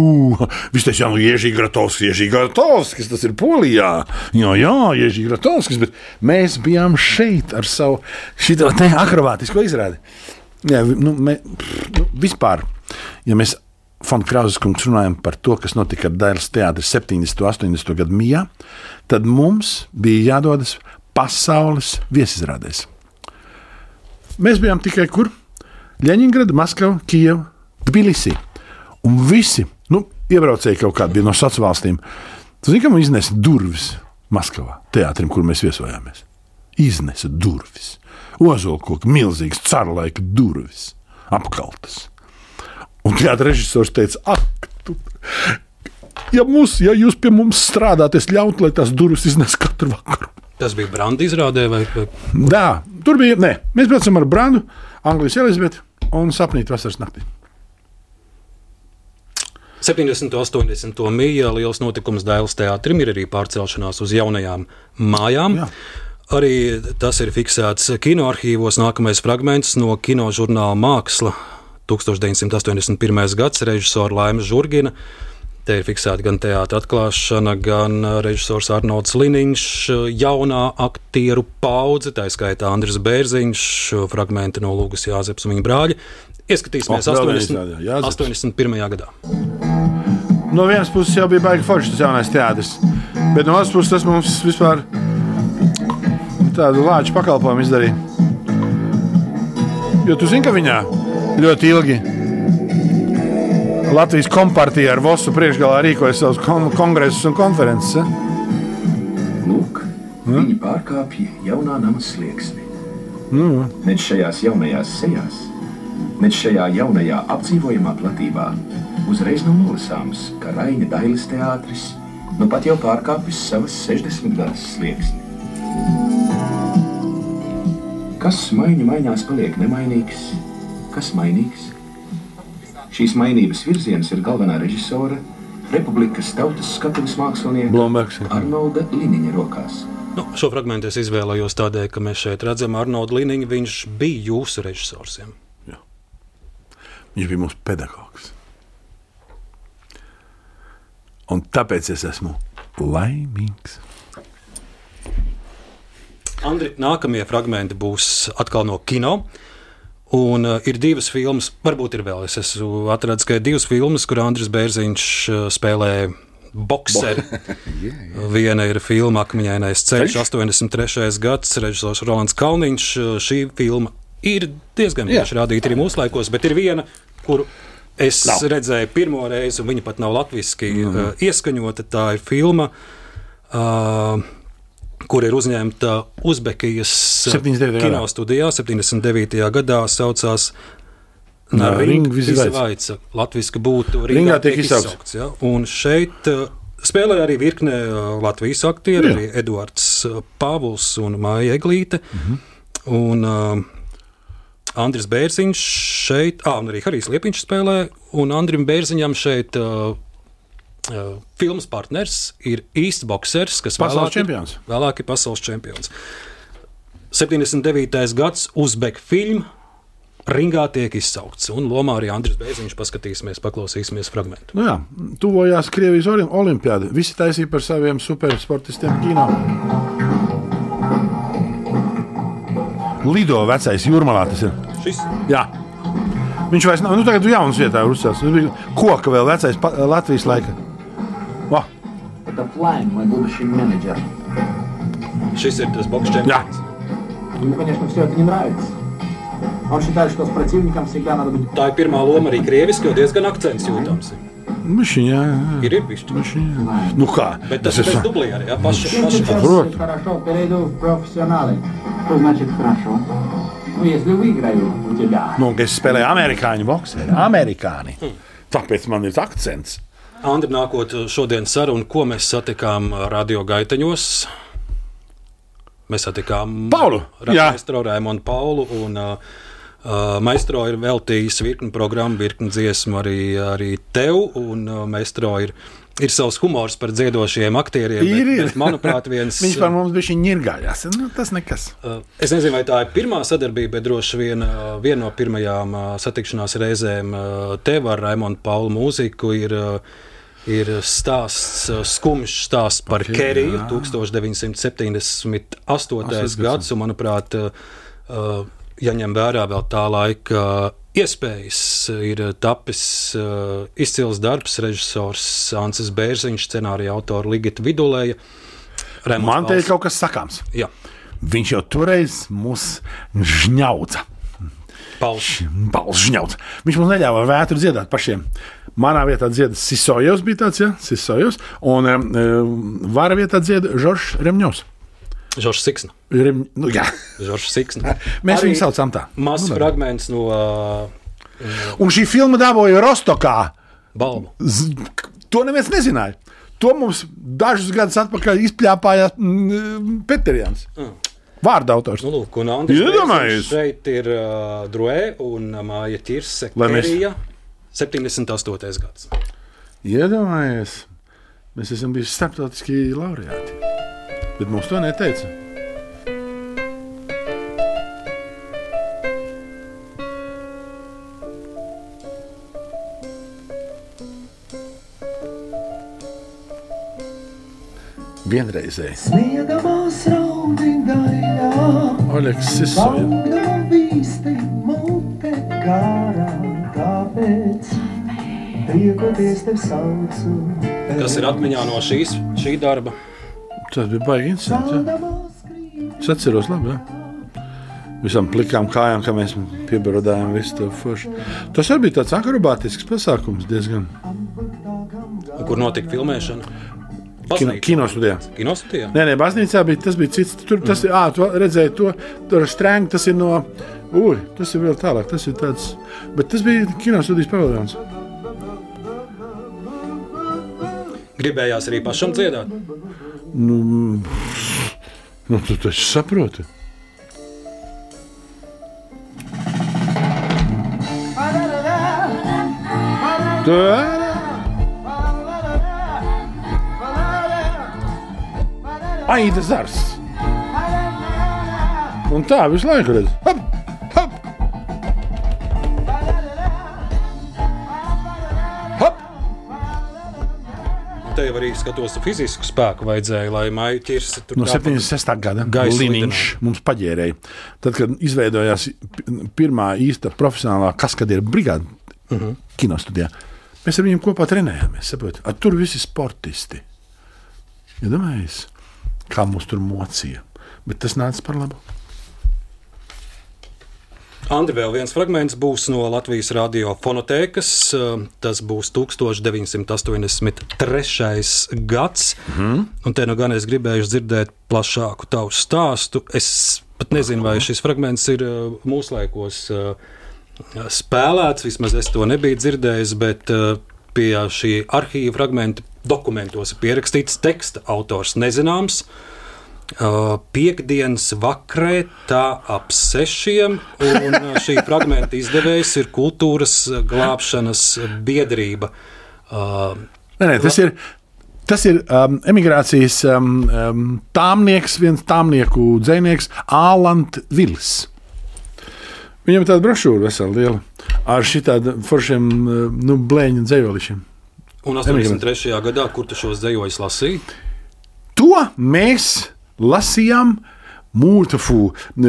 viņš teica, jā, nu, Ježī Gratovskis, Ježī Gratovskis, tas ir Polijā. Jā, jā, Ježī Gratovskis, bet mēs bijām šeit ar savu šito te akrobātisko izrādi. Jā, nu, mē, pff, nu, vispār, ja mēs Fonda Krausas kungs runājam par to, kas notika ar Dailas teātri 70. un 80. gadu mijā, tad mums bija jādodas pasaules viesizrādēs. Mēs bijām tikai kur? Ļeņingrada, Maskava, Kijava, Tbilisī. Un visi nu, iebraucēji kaut kādi bija no sociālām valstīm. Tas zina, ka man iznesa durvis Maskavā, teātrim, kur mēs viesojāmies. Iznesa durvis. Ozolkoka milzīgs carlaika durvis, apkaltas. Un teātris režisors teica, ak, tu, ja, mūs, ja jūs pie mums strādājat, es ļautu, lai tās durvis iznes katru vakaru. Tas bija Branda izrādē, vai, vai Jā, tur bija. Nē, mēs braucam ar Brandu, Anglijas Elizabeti un Sapnīt vasaras naktī. 70. un 80. mījā liels notikums Dēls teātrim ir arī pārcelšanās uz jaunajām mājām. Jā. Arī tas ir fiksēts kinoarchīvos. Nākamais fragments no kino žurnāla Māksla 1981. gads režisora Laima Žurgina. Te ir fiksēta gan teātris atklāšana, gan režisors Arnolds Liniņš, jaunā aktieru paudze, tā skaitā Andris Bērziņš, fragmenti no Lūgas Jāzeps un viņa brāļa. Ieskatīsimies O, 80, vēlreiz tādā, Jāzeps. 81. gadā. no vienas puses jau bija baigi forši tas jaunais teātris, bet no otras puses tas mums vispār tādu lāču pakalpojumu izdarīja. Jo tu zini, ka viņā ļoti ilgi Latvijas kompartija ar Vosu priekšgalā rīkoja savus kon kongresus un konferences. Lūk, viņi pārkāpja jaunā nama slieksni. Nu, Nec šajās jaunajās sejās, nec šajā jaunajā apdzīvojamā platībā uzreiz nav nolasāms, ka Raina Dailes teātris nu pat jau pārkāpis savas 60 gadus slieksni. Kas maiņa maiņās paliek nemainīgs, kas mainīgs? Šīs mainības virziens ir galvenā režisora, Republikas tautas skatuves mākslinieka. Arnolda Liniņa rokās. Nu, šo fragment es izvēlējos tādēļ, ka mēs šeit redzam Arnoldu Liniņu. Viņš bija jūsu režisors. Ja? Viņš bija mūsu pedagogs. Un tāpēc es esmu laimīgs. Andri, nākamie fragmenti būs atkal no kino. Un uh, ir divas filmas, varbūt ir vēl. Es esmu atradzis, ka ir divas filmas, kur Andris Bērziņš uh, spēlē boxeri. Viena ir filma Akmeņainais ceļš, 83. gads, režisors Rolands Kalniņš. Uh, Šī filma ir diezgan bieži rādīta arī mūsu laikos, bet ir viena, kuru es Nav. redzēju pirmo reizi, un viņa pat nav latviešu mm. uh, ieskaņota. Tā ir filma. Uh, kur ir uzņemta Uzbekijas 79. gadā. kinostudijā 79. gadā, saucās Jā, Ring Vizivaica. Vizivaica. Latvijas būtu Ringā tiek izsaukts. Ja? Un šeit uh, spēlē arī virkne uh, Latvijas aktieru, arī Eduards uh, Pāvils un Māja Eglīte. Mhm. Un, uh, Andris Bērziņš šeit, ah, un arī Harijs Liepiņš spēlē, un Andrim Bērziņam šeit uh, uh, filmas partners ir īsts boxers, kas Pasaules vēlāk ir- čempions. Vēlāk ir pasaules čempions. 79. gads Uzbeku filmu ringā tiek izsaukts, un lomā arī Andris Bērziņš paskatīsimies, paklausīsimies fragment. Nu jā, tuvojās Krievijas olim- olimpiāda. Visi taisīja par saviem supersportistiem kino. Lido vecais jūrmalā tas ir. Šis? Jā. Viņš vairs nav. Nu, tagad jauns vietā, uzsācis. Bija koka vēl vecais Latvijas laika Va. Это Флайн, мой будущий менеджер. Šis ir tas boks čempions. Ему, конечно, все это не нравится. Он считает, что с противником всегда надо быть... Tā ir pirmā loma arī krieviski, jo diezgan akcents jūtams. Mišiņā, jā. Ir, ir bišķi. Nu kā? Bet tas ir es- bez dublēra, jā, paši, Чем paši. сейчас Прот. хорошо, перейду в профессионалы. Что значит хорошо? Ну, если выиграю у тебя. Nu, ka es spēlēju amerikāņu boxeri. Amerikāni. Tāpēc man ir akcents. Andri, nākot šodienas sarunu, ko mēs satikām radio gaiteņos? Mēs satikām Paulu, jā. Maestro Raimonu Paulu. Un, uh, uh, Maestro ir veltījis virkni programmu, virkni dziesmu arī, arī tev. Un uh, Maestro ir, ir savs humors par dziedošiem aktieriem. Ir, bet, ir. bet, manuprāt, viens. Viņš par mums bija ņirgājās. Nu, tas nekas. Uh, Es nezinu, vai tā ir pirmā sadarbība, bet droši vien uh, viena no pirmajām satikšanās reizēm tev ar Raimonu Paulu mūziku ir. Ir stāsts, skumjš stāsts par Ok, okay, Keriju, jā. 1978. gads, un, manuprāt, ja ņem vērā vēl tā laika iespējas, ir tapis uh, izcils darbs, režisors Ansis Bērziņš, scenārija autora Ligita Vidulēja. Raimonds Man te ir kaut kas sakāms. Jā. Viņš jau toreiz mūs. Pauls žņauca. Viņš mums neļāva vētru dziedāt pašiem. Manā vietā dzieda Sisojos, bija tāds, ja, Sisojos, un um, vara vietā dzieda Žoržs Remņos. Žoržs Siksna. Rem, nu, jā. Žoržs Siksna. Mēs Arī viņu saucam tā. Mazs Nu, fragments no uh, Un šī filma dabūja Rostokā. balvu. Z- To neviens nezināja. To mums dažus gadus atpakaļ izpļāpāja mm, Peterjans. Mm. Vārda autors. Nu, lūk, un Andris šeit ir uh, Druē un uh, Māja Tirse. Kerija, 78. gads. Iedomājies, mēs esam bijuši starptautiski laureāti. Bet mums to neteica. Vienreizēji. Oļegs Sisoja. Kas ir atmiņā no šīs, šī darba? Tas bija baigi interesanti. Es atceros, labi. Ja? Visam plikām kājām, kā mēs piebarodājām visu to foršu. Tas arī bija tāds akrobātisks pasākums diezgan. Kur notika filmēšana? Kino, kinostudijā. Kinostudijā? Nē, nē, baznīcā bija tas bija cits. Tur tas ir, ah, tu redzēji to, tur ar strēngu, tas ir no, ui, tas ir vēl tālāk, tas ir tāds, bet tas bija kinostudijas paviljons. Gribējās arī pašam dziedāt. Nu, nu tu taču saproti. Tā. Aida zars. Un tā visu laiku redz. Hop, jau arī skatos, fizisku spēku vajadzēja, lai maija ķirsi tur No tāpat 76. gada gaisa lidināja. mums paģērēja. Tad, kad izveidojās pi- pirmā īsta profesionālā kaskadieru brigāde uh -huh. kinostudijā, mēs ar viņiem kopā trenējāmies. Saprot? Tur visi sportisti. Iedomājieties, kā mūs tur mocīja. Bet tas nāca par labu. Andri, vēl viens fragments būs no Latvijas radio fonotēkas. eh, Tas būs 1983. gads. Mhm. Un te nu gan es gribēju dzirdēt plašāku tavu stāstu. Es pat nezinu, vai šis fragments ir eh, mūsdienās eh, spēlēts. Vismaz es to nebiju dzirdējis, bet pie šī arhīva fragmenta dokumentos ir pierakstīts teksta autors nezināms. Piektdienas vakarā, tā ap sešiem, un šī fragmenta izdevējs ir kultūras glābšanas biedrība. Nē, nē, tas ir. Tas ir um, emigrācijas um, um, tāmnieks, viens tāmnieku dzinieks, Ālants Vils. Viņam ir tāda brošūra vesela liela ar šitādiem foršiem nu, blēņu dzējolišiem. un 83. gadā, kur tu šos dzējojus lasīji? To mēs lasījām. Mūžīgais,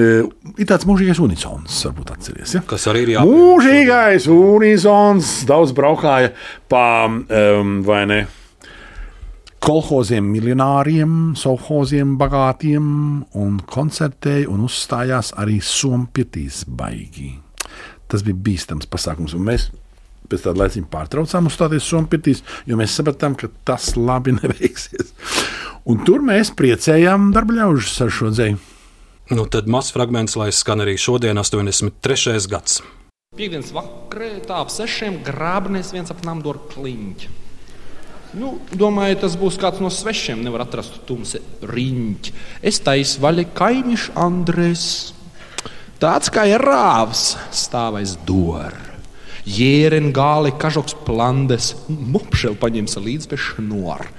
ir tāds mūžīgais unisons, varbūt atcerieties. Ja? Kas arī ir jāpieņem. Mūžīgais unisons daudz braukāja pa um, vai ne? Kolhoziem, miljonāriem, sovhoziem, bagātiem un koncertēja un uzstājās arī Sompietīs baigi. Tas bija bīstams pasākums, un mēs pēc tāda laika pārtraucām uzstāties Sompietīs, jo mēs sapratām, ka tas labi neveiksies. Un tur mēs priecējām darba ļaužus ar šo dzēju. Nu, tad mazs fragments, lai skan arī šodien, 83. gads. Piektdienas vakarā tā ap sešiem grābnēs viens ap namdoru kliņķi. Nu, domāju, tas būs kāds no svešiem, nevar atrast tumse riņķi. Es taisu vaļa kaimiņš Andrēs. Tāds kā ir rāvs, stāvais dor. Jēren gāli, kažoks plandes, mopšel paņems līdz pie šnora.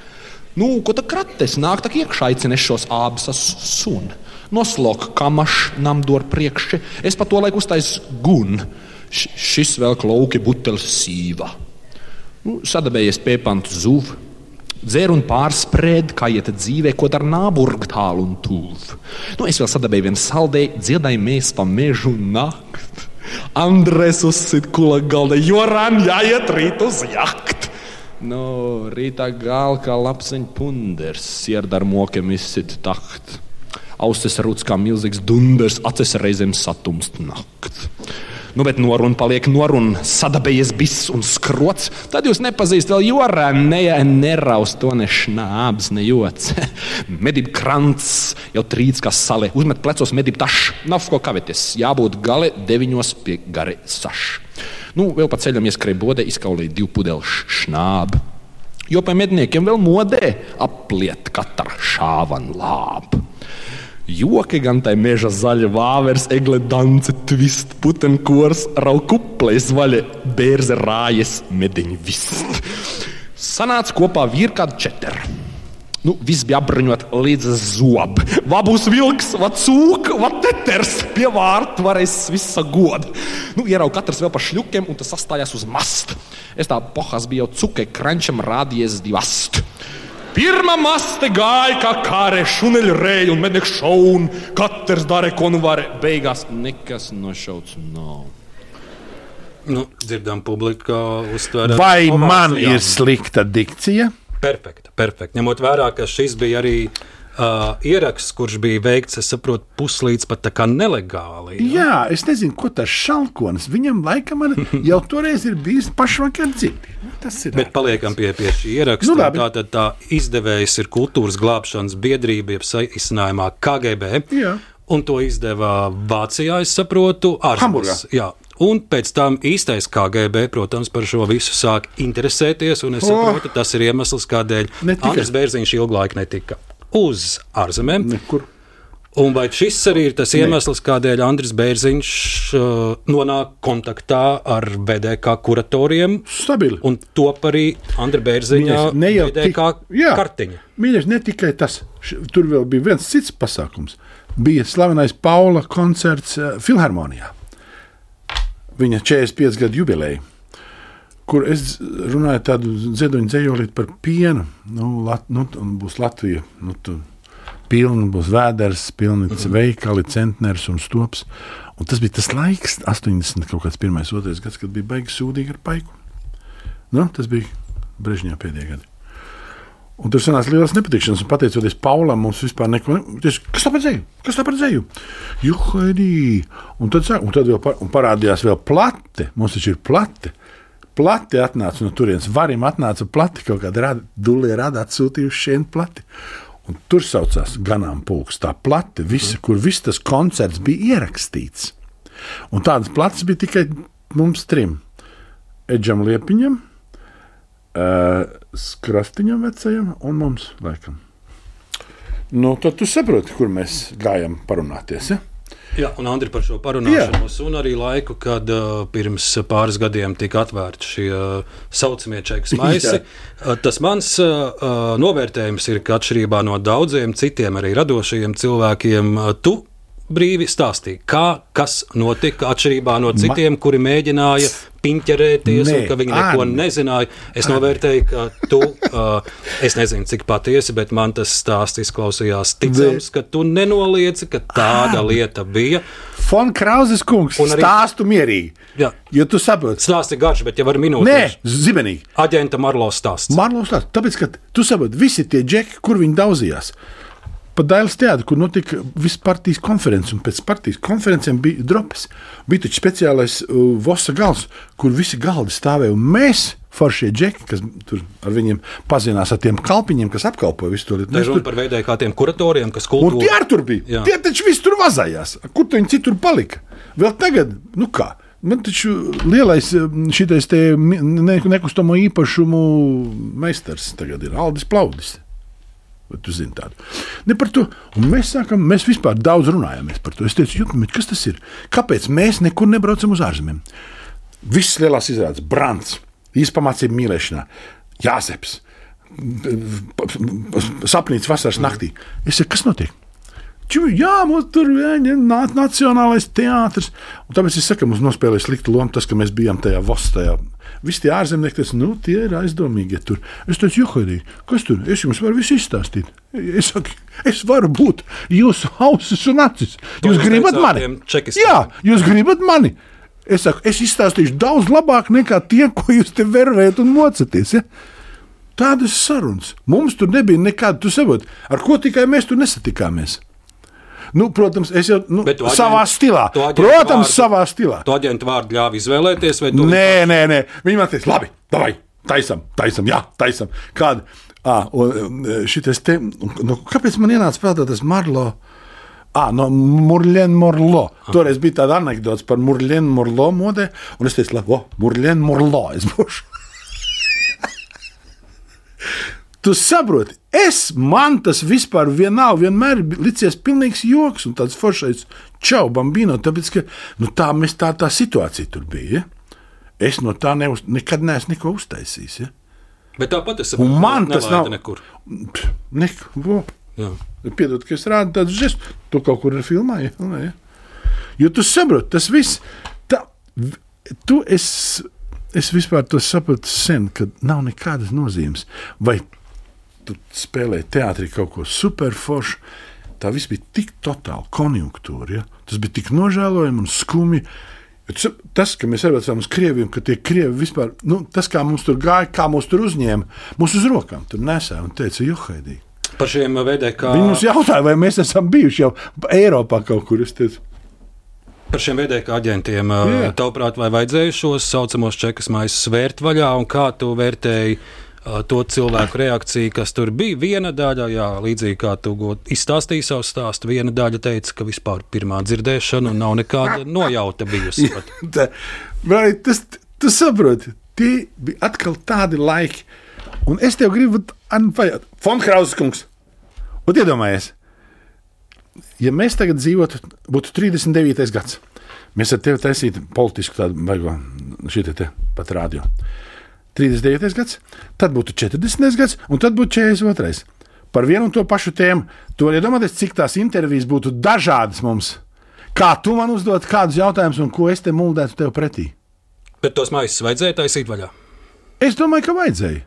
Nu, ko tā krates nāk, tā iekšā aicinās šos abus sunu. Noslok kamaš, namdor priekšķi, es pa to laiku uztaisu gun. Š šis vēl klauki butelis sīva. Nu, sadabējies piepantu zuvu. Dzēr un pārsprēd, kā iet dzīvē, ko dara nāburgu tālu un tuvu. Nu, es vēl sadabēju vienu saldēju, dziedāju mēs pa mežu nakt. Andrēs uzsit kula galda, jo ran jāiet rīt uz jakt. No rītā gāla kā lapseņa punders, sirdar mokiem izsit takt. Ausis rūts kā milzīgs dunders, acis reizēm satumst nakt. Nu, bet noruna paliek noruna, sadabējies biss un skrots. Tad jūs nepazīstat vēl jorā, ne, neraus to ne šnābs, ne joks. Medību krants jau trīc kā sale, uzmet plecos medību tašu, nav ko kavēties, jābūt gale deviņos pie gari saš. Nu, vēl pa ceļam ieskrēja bodē, izkaulīja divu pudeli šnābu. Jo pie medniekiem vēl modē apliet katra šāvan lāpu. Joki gan tai meža zaļa vāveres, egle dance, tvist, putenkors, raukuplēs vaļa, bērze rājas, mediņu vist. Sanāca kopā virkādi četri. Nu, viss bija apbruņot līdz zobam. Vabūs vilks, va cūka, va teters, pie vārta varēs visa goda. Nu, ierauga katrs vēl pa šļukiem, un tas sastājās uz masta. Es tā pohās biju jau cukai krančam rādījies divast. Pirmā maste gāja kā kāre, šuneļa rēja un mednieku šauna. Katrs darīja, ko nu varēja. Beigās nekas nošauts nav. Nu, dzirdam, publika uztver. Vai man ir slikta dikcija? Perfekta, perfekta. Ņemot vērā, ka šis bija arī uh, ieraksts, kurš bija veikts, es saprotu, puslīdz pat tā kā nelegāli. Jā, es nezinu, ko tas šalkonis. Viņam laikam jau toreiz ir bijis pašvakar dzirdi. Tas ir. Bet paliekam pie, pie šī ieraksta. Nu, Nu, tā tad tā izdevējs ir kultūras glābšanas biedrība, jeb saīsinājumā KGB. Jā. Un to izdeva Vācijā, es saprotu. Hamburgā. Jā. Un pēc tam īstais KGB, protams, par šo visu sāk interesēties. Un es Oh. saprotu, tas ir iemesls, kādēļ Andris Bērziņš ilgu laiku netika uz ārzemēm. Nekur. Un vai šis arī ir tas iemesls, kādēļ Andris Bērziņš uh, nonāk kontaktā ar BDK kuratoriem? Stabili. Un top arī Andra ne jau BDK Jā. kartiņa. Mīļais, ne tikai tas. Tur vēl bija viens cits pasākums. Bija slavenais Paula koncerts uh, Filharmonijā. Viņa 45 gadu jubileja, kur es runāju tādu ziedoņu dzējolīti par pienu. Nu, lat, nu, būs Latvija. Nu, tu, Pilni būs vēders, pilni mm. veikali, centners un stops. Un tas bija tas laiks, 80, kaut kāds pirmais, otrais gads, kad bija baigi sūdīgi ar paiku. Nu, tas bija Brežņā pēdējā gada. Un tur sanāca liels nepatikšanas, un pateicoties Paulam, mums vispār neko nepatīk. Kas tā par dzēju? Kas tā par dzēju? Juhaidī! Un tad, un tad vēl par, un parādījās vēl plate. Mums taču ir plate. Plate atnāca no turienes. Varim atnāca plate, kaut kāda rada, dulē rada atsūtījuši šeit plati. Un tur saucās ganāmpulks, tā plate, visa, kur viss tas koncerts bija ierakstīts. Un tādas plates bija tikai mums trim. Edžam Liepiņam, uh, Skrastiņam vecajam un mums laikam. Nu, tad tu saproti, kur mēs gājām parunāties. Ja? Jā, un Andri par šo parunāšanos, un arī laiku, kad uh, pirms pāris gadiem tika atvērti šie uh, saucamie čekas maisi. Jā. Uh, tas mans uh, novērtējums ir, ka atšķirībā no daudziem citiem arī radošajiem cilvēkiem, uh, tu brīvi stāstīji, kā kas notika atšķirībā no citiem, kuri mēģināja piņķerēties, Nē, un ka viņi neko Arni. nezināja. Es novērtēju, ka tu, uh, es nezinu, cik patiesi, bet man tas stāsts izklausījās ticams, ka tu nenoliedzi, ka tāda lieta bija. Fon Krauzes kungs, Un arī- stāstu mierīgi. Jā. Jo tu saproti, Stāsts ir garš, bet jau var minūti. Nē, zibenīgi. Aģenta Marlo stāsts. Marlos tāds, tāpēc, ka tu saproti, visi tie džeki, kur viņi daudzījās. Pa Dailas teātrī, kur notika visas partijas konferences, un pēc partijas konferencēm bija drops. Bija taču speciālais uh, Vosa gals, kur visi galdi stāvēja. Un mēs, foršie džeki, kas tur ar viņiem pazinās, ar tiem kalpiņiem, kas apkalpoja visu to lietu. Tā ir runa par veidēju kā tiem kuratoriem, kas Un kultūru. tie arī tur bija. Jā. Tie taču visi tur vazājās. Kur tu viņi citur palika? Vēl tagad, nu kā? Man taču lielais šitais te nekustamo īpašumu meistars tagad ir Aldis Plaudis. Vai tu zini tādu? Ne par to. Un mēs sākam, mēs vispār daudz runājāmies par to. Es teicu, Jutmīt, kas tas ir? Kāpēc mēs nekur nebraucam uz ārzemēm? Visas lielās izrādes, Brants, īspamācība mīlēšanā, Jāseps, sapnīts vasaras naktī. Es saku, kas notiek? Ču, jā, mums tur ir nacionālais teātris. Un tāpēc es saku, mums nospēlēja sliktu lomu tas, ka mēs bijām tajā vostajā. Visi tie ārzemnieki, tas, nu, tie ir aizdomīgi. ja Tur. Es teicu, Juhaidī, kas tur? Es jums varu visu izstāstīt. Es saku, es varu būt jūsu ausis un acis. Jūs gribat mani? Jā, jūs gribat mani. Es saku, es izstāstīšu daudz labāk nekā tie, ko jūs te vervējat un mocaties. Ja? Tādas sarunas. Mums tur nebija nekāda, tu saproti, ar ko tikai mēs tur nesatikāmies. Nu, protams, es jau nu, aģentu- savā stilā. Protams, vārdu- savā stilā. Tu aģentu vārdu ļāvi izvēlēties, vai tu Nē, nē, nē. Viņi man teica, labi, vai taisam, taisam, jā, taisam. Kāda? Ah, šitais te, nu, kāpēc man ienāca prātā tas Marlo? Ah, no Murlēna Morlo. Toreiz bija tāda anekdote par Murlēna Morlo modē, un es teicu, labi, Murlēna Morlo. Es būšu. Tu saproti, es man tas vispār vienalga, vienmēr ir licies pilnīgs joks un tāds foršais čau, bambino, tāpēc, ka nu, tā, mēs tā, tā situācija tur bija. Ja? Es no tā neuz, nekad neesmu neko uztaisījis. Ja? Bet tāpat es Un man tas nav nekur. Neko. Piedod, ka es rādu tādu žestu. Tu kaut kur ir filmā, ja? Filmā, ja? Jo tu saproti, tas viss. Tā, tu es, es vispār to sapratu sen, ka nav nekādas nozīmes. Vai tu spēlē teātrī kaut ko superforšu. Tā viss bija tik totāli konjunktūra. Ja? Tas bija tik nožēlojami un skumji. Tas, ka mēs aizbraucām uz Krieviju, ka tie krievi vispār, nu, tas, kā mums tur gāja, kā mūs tur uzņēma, mūs uz rokām tur nesēja un teica, johaidī. Par šiem VDK, Viņi mums jautāja, vai mēs esam bijuši jau Eiropā kaut kur. Es teicu, par šiem VDK aģentiem. Jā. Tavuprāt, vai vajadzēja šos saucamos čekas maisus vērt vaļā, un kā tu vērtēji to cilvēku reakciju, kas tur bija? Viena daļa, jā, līdzīgi kā tu izstāstīji savu stāstu, viena daļa teica, ka vispār pirmā dzirdēšana nav nekāda nojauta bijusi. Tā, vai tas, tu saproti, tie bija atkal tādi laiki. Un es tev gribu pateikt, Fonkrausas kungs, un iedomājies, ja mēs tagad dzīvotu, būtu 39. gads, mēs ar tevi taisītu politisku tādu baigo, šī te, te pat rādio. 39. gads, tad būtu 40. gads, un tad būtu 42. Par vienu un to pašu tēmu. Tu vari iedomāties, cik tās intervijas būtu dažādas mums. Kā tu man uzdod kādus jautājumus, un ko es te muldētu tev pretī? Bet tos maisus vajadzēja taisīt vaļā. Es domāju, ka vajadzēja.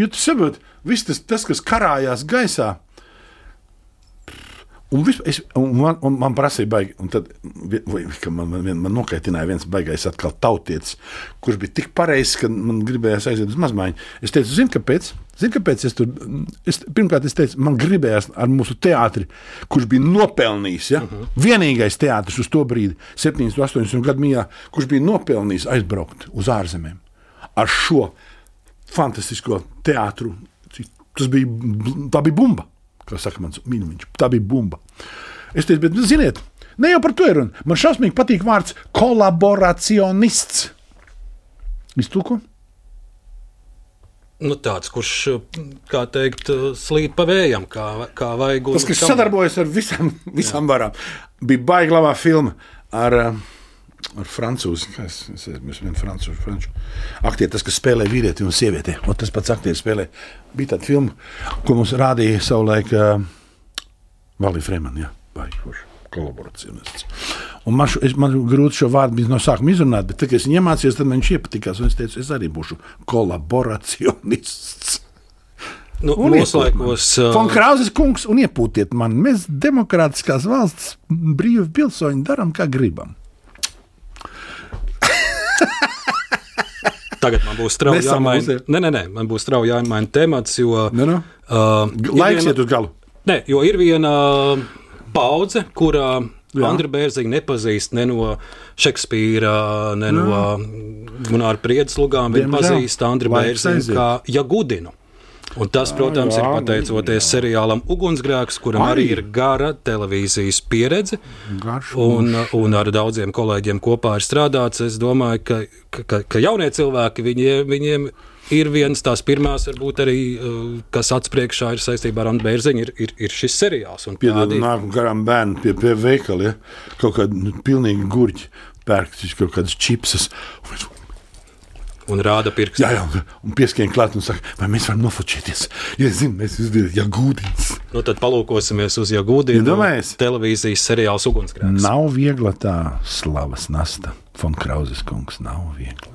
Jo tu saproti, viss tas, tas, kas karājās gaisā, un, vispār, es, un, man, un man prasīja, baigi, un tad vai, ka man, man, man nokaitināja viens baigais atkal tautietis, kurš bija tik pareizs, ka man gribējās aiziet uz mazmaiņu. Es teicu, zini, kāpēc? Zini, kāpēc es tur, es, pirmkārt, es teicu, man gribējās ar mūsu teātri, kurš bija nopelnījis, ja? uh -huh. vienīgais teātris uz to brīdi, 7, 8 gadu mijā, kurš bija nopelnījis aizbraukt uz ārzemēm ar šo fantastisko teātru. Tas bija, tā bija bumba, kā saka mans mīļš. Tā bija bumba. Es teicu, bet, nu, ziniet, ne jau par to ir runa. Man šausmīgi patīk vārds kolaboracionists. Iztūko? Nu, tāds, kurš, kā teikt, slīd pa vējam, kā, kā vajag. Tas, kas sadarbojas ar visām, visām varām, bija baigta labā filma ar, eh, ar francūzi. kā Es es esmu francūzi, franču. Aktieri, tas, kas spēlē vīrieti un sievieti. Un tas pats aktieris spēlē. Bija tāda filma, ko mums rādīja savulaik uh, Valija Fremana. Kurš kolaboracionists. Un man, šo, es, man grūti šo vārdu no sākuma izrunāt, bet, tad, kad es viņu iemācījos, tad man viņš iepatikās. Es teicu, es arī būšu kolaboracionists. Nu, man. laikos, uh, Fon Krauzes kungs, un iepūtiet mani. Mēs, demokrātiskās valsts, brīvi pilsoņi, darām, kā gribam. Tagad man būs strauji jāmaina. Nē, nē, nē, man būs strauji jāmaina temats, jo. Ne, nu? uh, Laiks iet uz galu. Nē, jo ir viena paudze, kurā. Andra Bērziņa nepazīst ne no Šekspīra, ne no Gunāra Priedes lugām. Viņa pazīst Laiks Bērziņu kā Jagudinu. Un tas, protams, ir jā, pateicoties seriālam Ugunsgrēks, kuram arī Arī. ir gara televīzijas pieredze. Garš Un, un ar daudziem kolēģiem kopā ir strādāts. Es domāju, ka, ka, ka, jaunie cilvēki viņiem, viņiem ir viens tās pirmās, varbūt arī, uh, kas atspriekšā ir saistībā ar Antu Bērziņu, ir, ir, ir šis seriāls. Piedod, nāk garām bērnu pie, pie veikala, ja? kaut kāda nu, pilnīgi gurķi, pērkšķis, kaut kādas čipsas. Un rāda pirkstu. Jā, jā, un pieskrien klāt un saka, vai mēs varam nofočēties. Ja es zinu, mēs izdarījām, ja gūdīts. Nu, tad palūkosimies uz Jagūdiju. Iedomājies? televīzijas seriāls Ugunsgrēks. Nav viegla tā slavas nasta. Fon Krauzes kungs nav viegli.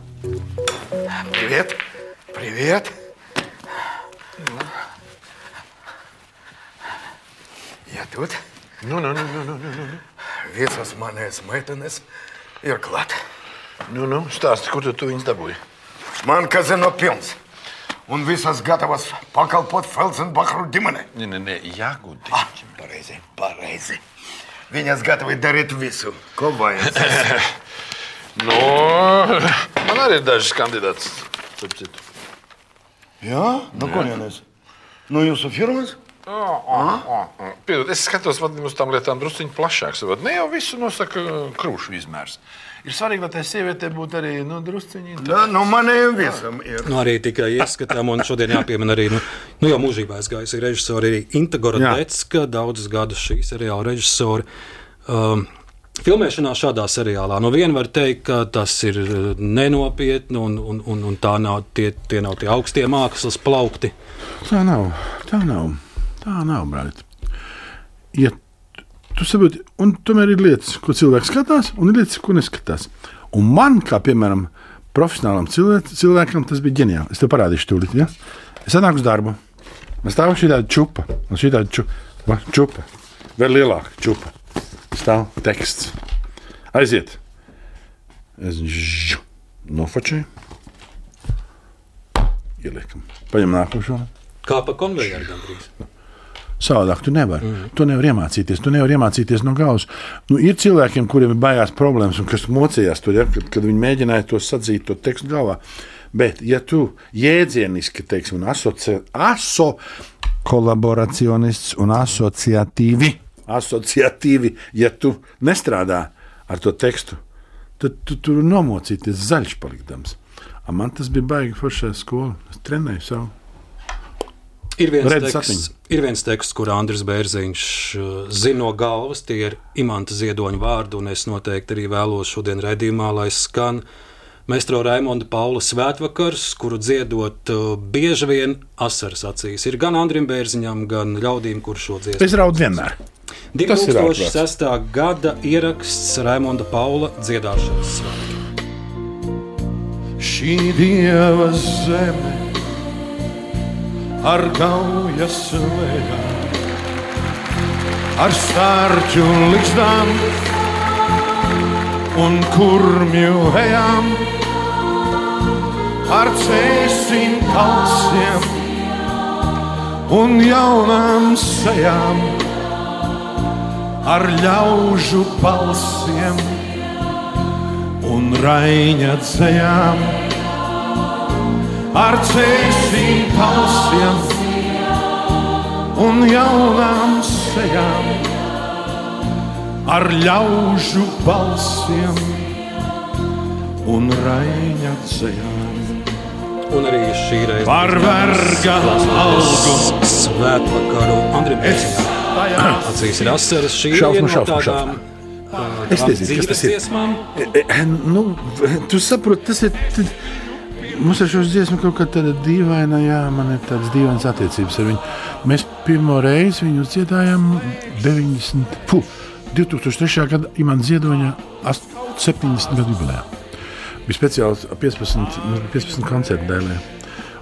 Привет. Привет. Я тут. Nu, nu, nu, nu, nu, nu, nu. Visas manas meitenes ir klāt. Nu, nu, stāsti, kur tu, tu viņus dabūji? Man kazino pilns. Un visas gatavas pakalpot Felsenbachu ģimenei. Nē, nē, nē, jāgudri. Ah, pareizi, pareizi. Viņas gatavi darīt visu, ko vajag. Nu, man arī ir dažas kandidātas. Jā, no kurienes? No jūsu firmas? Piedod, es skatos man uz tām lietām druskuļi plašāk. saprot. Ne jau visu nosaka krūšu izmērs. Ir svarīgi, lai tai sievietei būtu arī nu, druskuļi. Jā, nu manējiem visam ir. Nu, arī tikai ieskatām, un šodien jāpiemina arī, nu, nu jau mūžībā aizgājusi režisori, arī Inta Gorodecka, daudzus gadus šī seriāla režisori. Um, Filmēšanā šādā seriālā no viena var teikt, ka tas ir uh, nenopietni un, un, un, un tā nav tie, tie nav tie augstie mākslas plaukti. Tā nav, tā nav, tā nav, brāl. Ja tu saproti, un tomēr ir lietas, ko cilvēks skatās, un ir lietas, ko neskatās. Un man, kā piemēram, profesionālam cilvēk, cilvēkam, tas bija ģeniāli. Es tev parādīšu, tūlīt. Ja? Es atnāku uz darbu. Man stāv šī tāda čupa, un šī tāda čupa, va, čupa, vēl lielāka čupa. Stāv teksts. Aiziet. Es nofočēju. Ieliekam. Paņem nākošo. Kā pa konvejeru gandrīz. Savādāk tu nevari. Mm. Tu nevari iemācīties. Tu nevari iemācīties no galvas. Nu, ir cilvēkiem, kuriem ir baigās problēmas, un kas mocījās tur, ja, kad, kad viņi mēģināja to sadzīt, to tekstu galvā. Bet, ja tu jēdzieniski, teiksim, un asoci... aso kolaboracionists un asociatīvi, asociatīvi, ja tu nestrādā ar to tekstu, tad tu tur nomocīties zaļš palikdams. A man tas bija baigi foršā skolā. Es trenēju savu. Ir viens, Redz teksts, sapņu. ir viens teksts, kur Andris Bērziņš uh, zina no galvas, tie ir imanta ziedoņa vārdi, un es noteikti arī vēlos šodien redzījumā, lai skan Mēstro Raimonda Paula svētvakars, kuru dziedot uh, bieži vien asaras acīs. Ir gan Andrim Bērziņam, gan ļaudīm, kur šo dziesmu. Es raudu vienmēr. Tas ir 2006. gada ieraksts Raimonda Paula dziedāšanas svētki. Šī dieva zeme ar gaujas lejām, ar stārķu likstām un kurmju ejām, ar cēsim kalsiem un jaunām sejām, ar ļaužu balsiem un raiņa dzējām, ar cēsim kalsiem un jaunām sejām, ar ļaužu balsiem un raiņa dzējām. Un arī šī reize Par verga algu. svētvakaru Bērziņam. Acīs ir asaras šī Šausmu, šausmu, šausmu. uh, Es nezinu, kas tas ir. dziesmām. E, e, Nu, tu saproti, tas ir. Mums ar šo dziesmu kaut kāda tāda dīvaina, jā, man ir tādas dīvainas attiecības ar viņu. Mēs pirmo reizi viņu dziedājām 90, puh, 2003. gada Imants Ziedoņa ast- 70 gadu jubilejā. Bija speciāls 15, nu, 15 koncertu dēlē.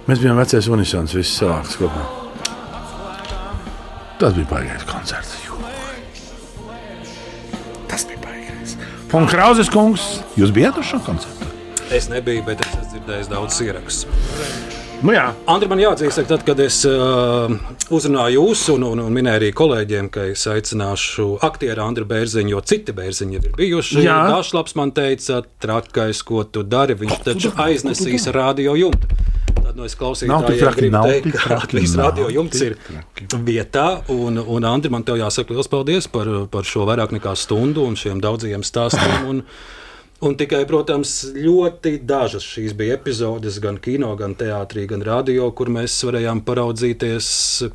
Mēs bijām vecais unisons, visi savāks kopā. Tas bija baigais koncerts. Tas bija baigais. Un Krauzes kungs, jūs bijat uz šo koncertu? Es nebiju, bet es esmu dzirdējis daudz ierakstus. Nu, jā. Andri, man jāatzīst, ka tad, kad es uh, uzrunāju jūs un, un, un minēju arī kolēģiem, ka es aicināšu aktieru Andriu Bērziņu, jo citi bērziņi jau ir bijuši. Jā. Dažlaps man teica, trakais, ko tu dari, viņš taču aiznesīs radio jumtu. Tad no es Nav tik klausītājiem gribu teikt, ka Latvijas radio jumts ir vietā. Un, un Andri, man tev jāsaka liels paldies par, par šo vairāk nekā stundu un šiem daudzajiem stāstiem. Un, Un tikai, protams, ļoti dažas šīs bija epizodes, gan kino, gan teātrī, gan radio, kur mēs varējām paraudzīties,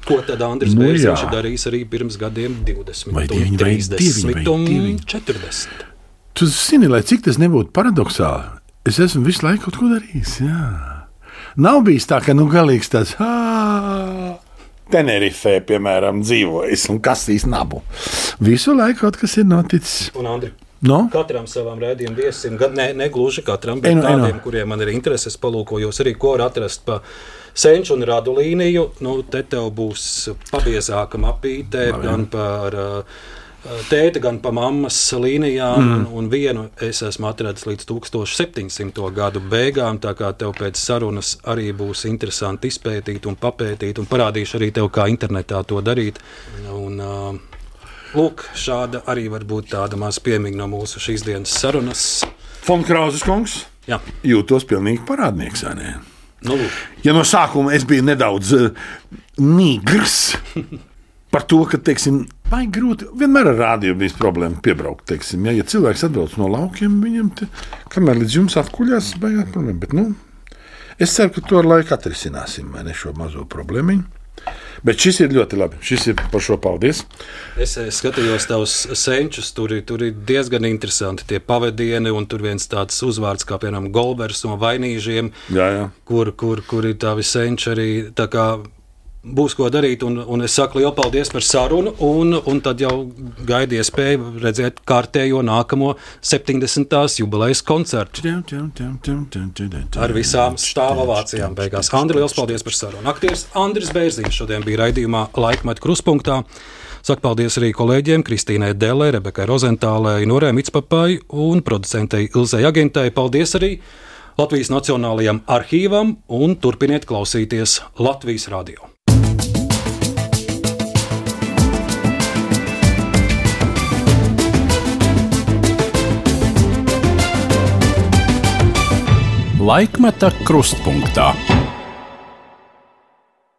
ko tad Andris Nu Bērziņš darījis arī pirms gadiem 20, Vai un dieviņ, vai dieviņ, 30 vai un dieviņ. 40. Tu zini, lai cik tas nebūtu paradoxāli, es esmu visu laiku kaut ko darījis. Jā. Nav bijis tā, ka nu galīgs tāds. "Ā, Tenerifē, piemēram, dzīvojis un kasīs nabu. Visu laiku kaut kas ir noticis. Un, Andri, No? Katram savam rādījumam viesim, gan ne, ne gluži katram, bet nu. tādiem, kuriem man ir intereses, palūkojos arī, ko var atrast pa senču un radu līniju. Nu, te tev būs pabiezāka mapīte, gan par uh, tēta, gan pa mammas līnijām. Mm. Un, un vienu es esmu atradis līdz 1700. gadu beigām, tā kā tev pēc sarunas arī būs interesanti izpētīt un papētīt, un parādīšu arī tev, kā internetā to darīt. Un, uh, Lūk, šāda arī var būt tāda maz piemiņa no mūsu šīs dienas sarunas. Fonkrauzes kungs, Jā. jūtos pilnīgi parādnieks. Nu, lūk. Ja no sākuma es biju nedaudz uh, nīgrs par to, ka, teiksim, vai grūti, vienmēr ar rādio bijis problēma piebraukt, teiksim, ja, ja cilvēks atbrauc no laukiem, viņam, te, kamēr līdz jums atkuļās, baigās problēma, bet, nu, es ceru, ka to ar laiku atrisināsim, vai ne, šo mazo problēmu. Bet šis ir ļoti labi. Šis ir par šo paldies. Es eh, skatījos tavus senčus, tur, tur ir diezgan interesanti tie pavadieni, un tur viens tāds uzvārds kā, piemēram, Golbers no vainīžiem, Jā, jā. kur, kur, kur ir tavi senči arī būs ko darīt. Un, un es saku lielu paldies par sarunu. Un, un tad jau gaidu iespēju redzēt kārtējo nākamo 70. jubilejas koncertu. Ar visām stāva vācijām beigās. Andri, liels paldies par sarunu. Aktieris Andris Bērziņš šodien bija raidījumā Laikmetu kruspunktā. Saku paldies arī kolēģiem Kristīnai Dēlē, Rebekai Rozentālē, Norē Mitspapai un producentei Ilzai Agentai. Paldies arī Latvijas Nacionālajam arhīvam un turpiniet klausīties Latvijas radio. Laikmeta krustpunktā.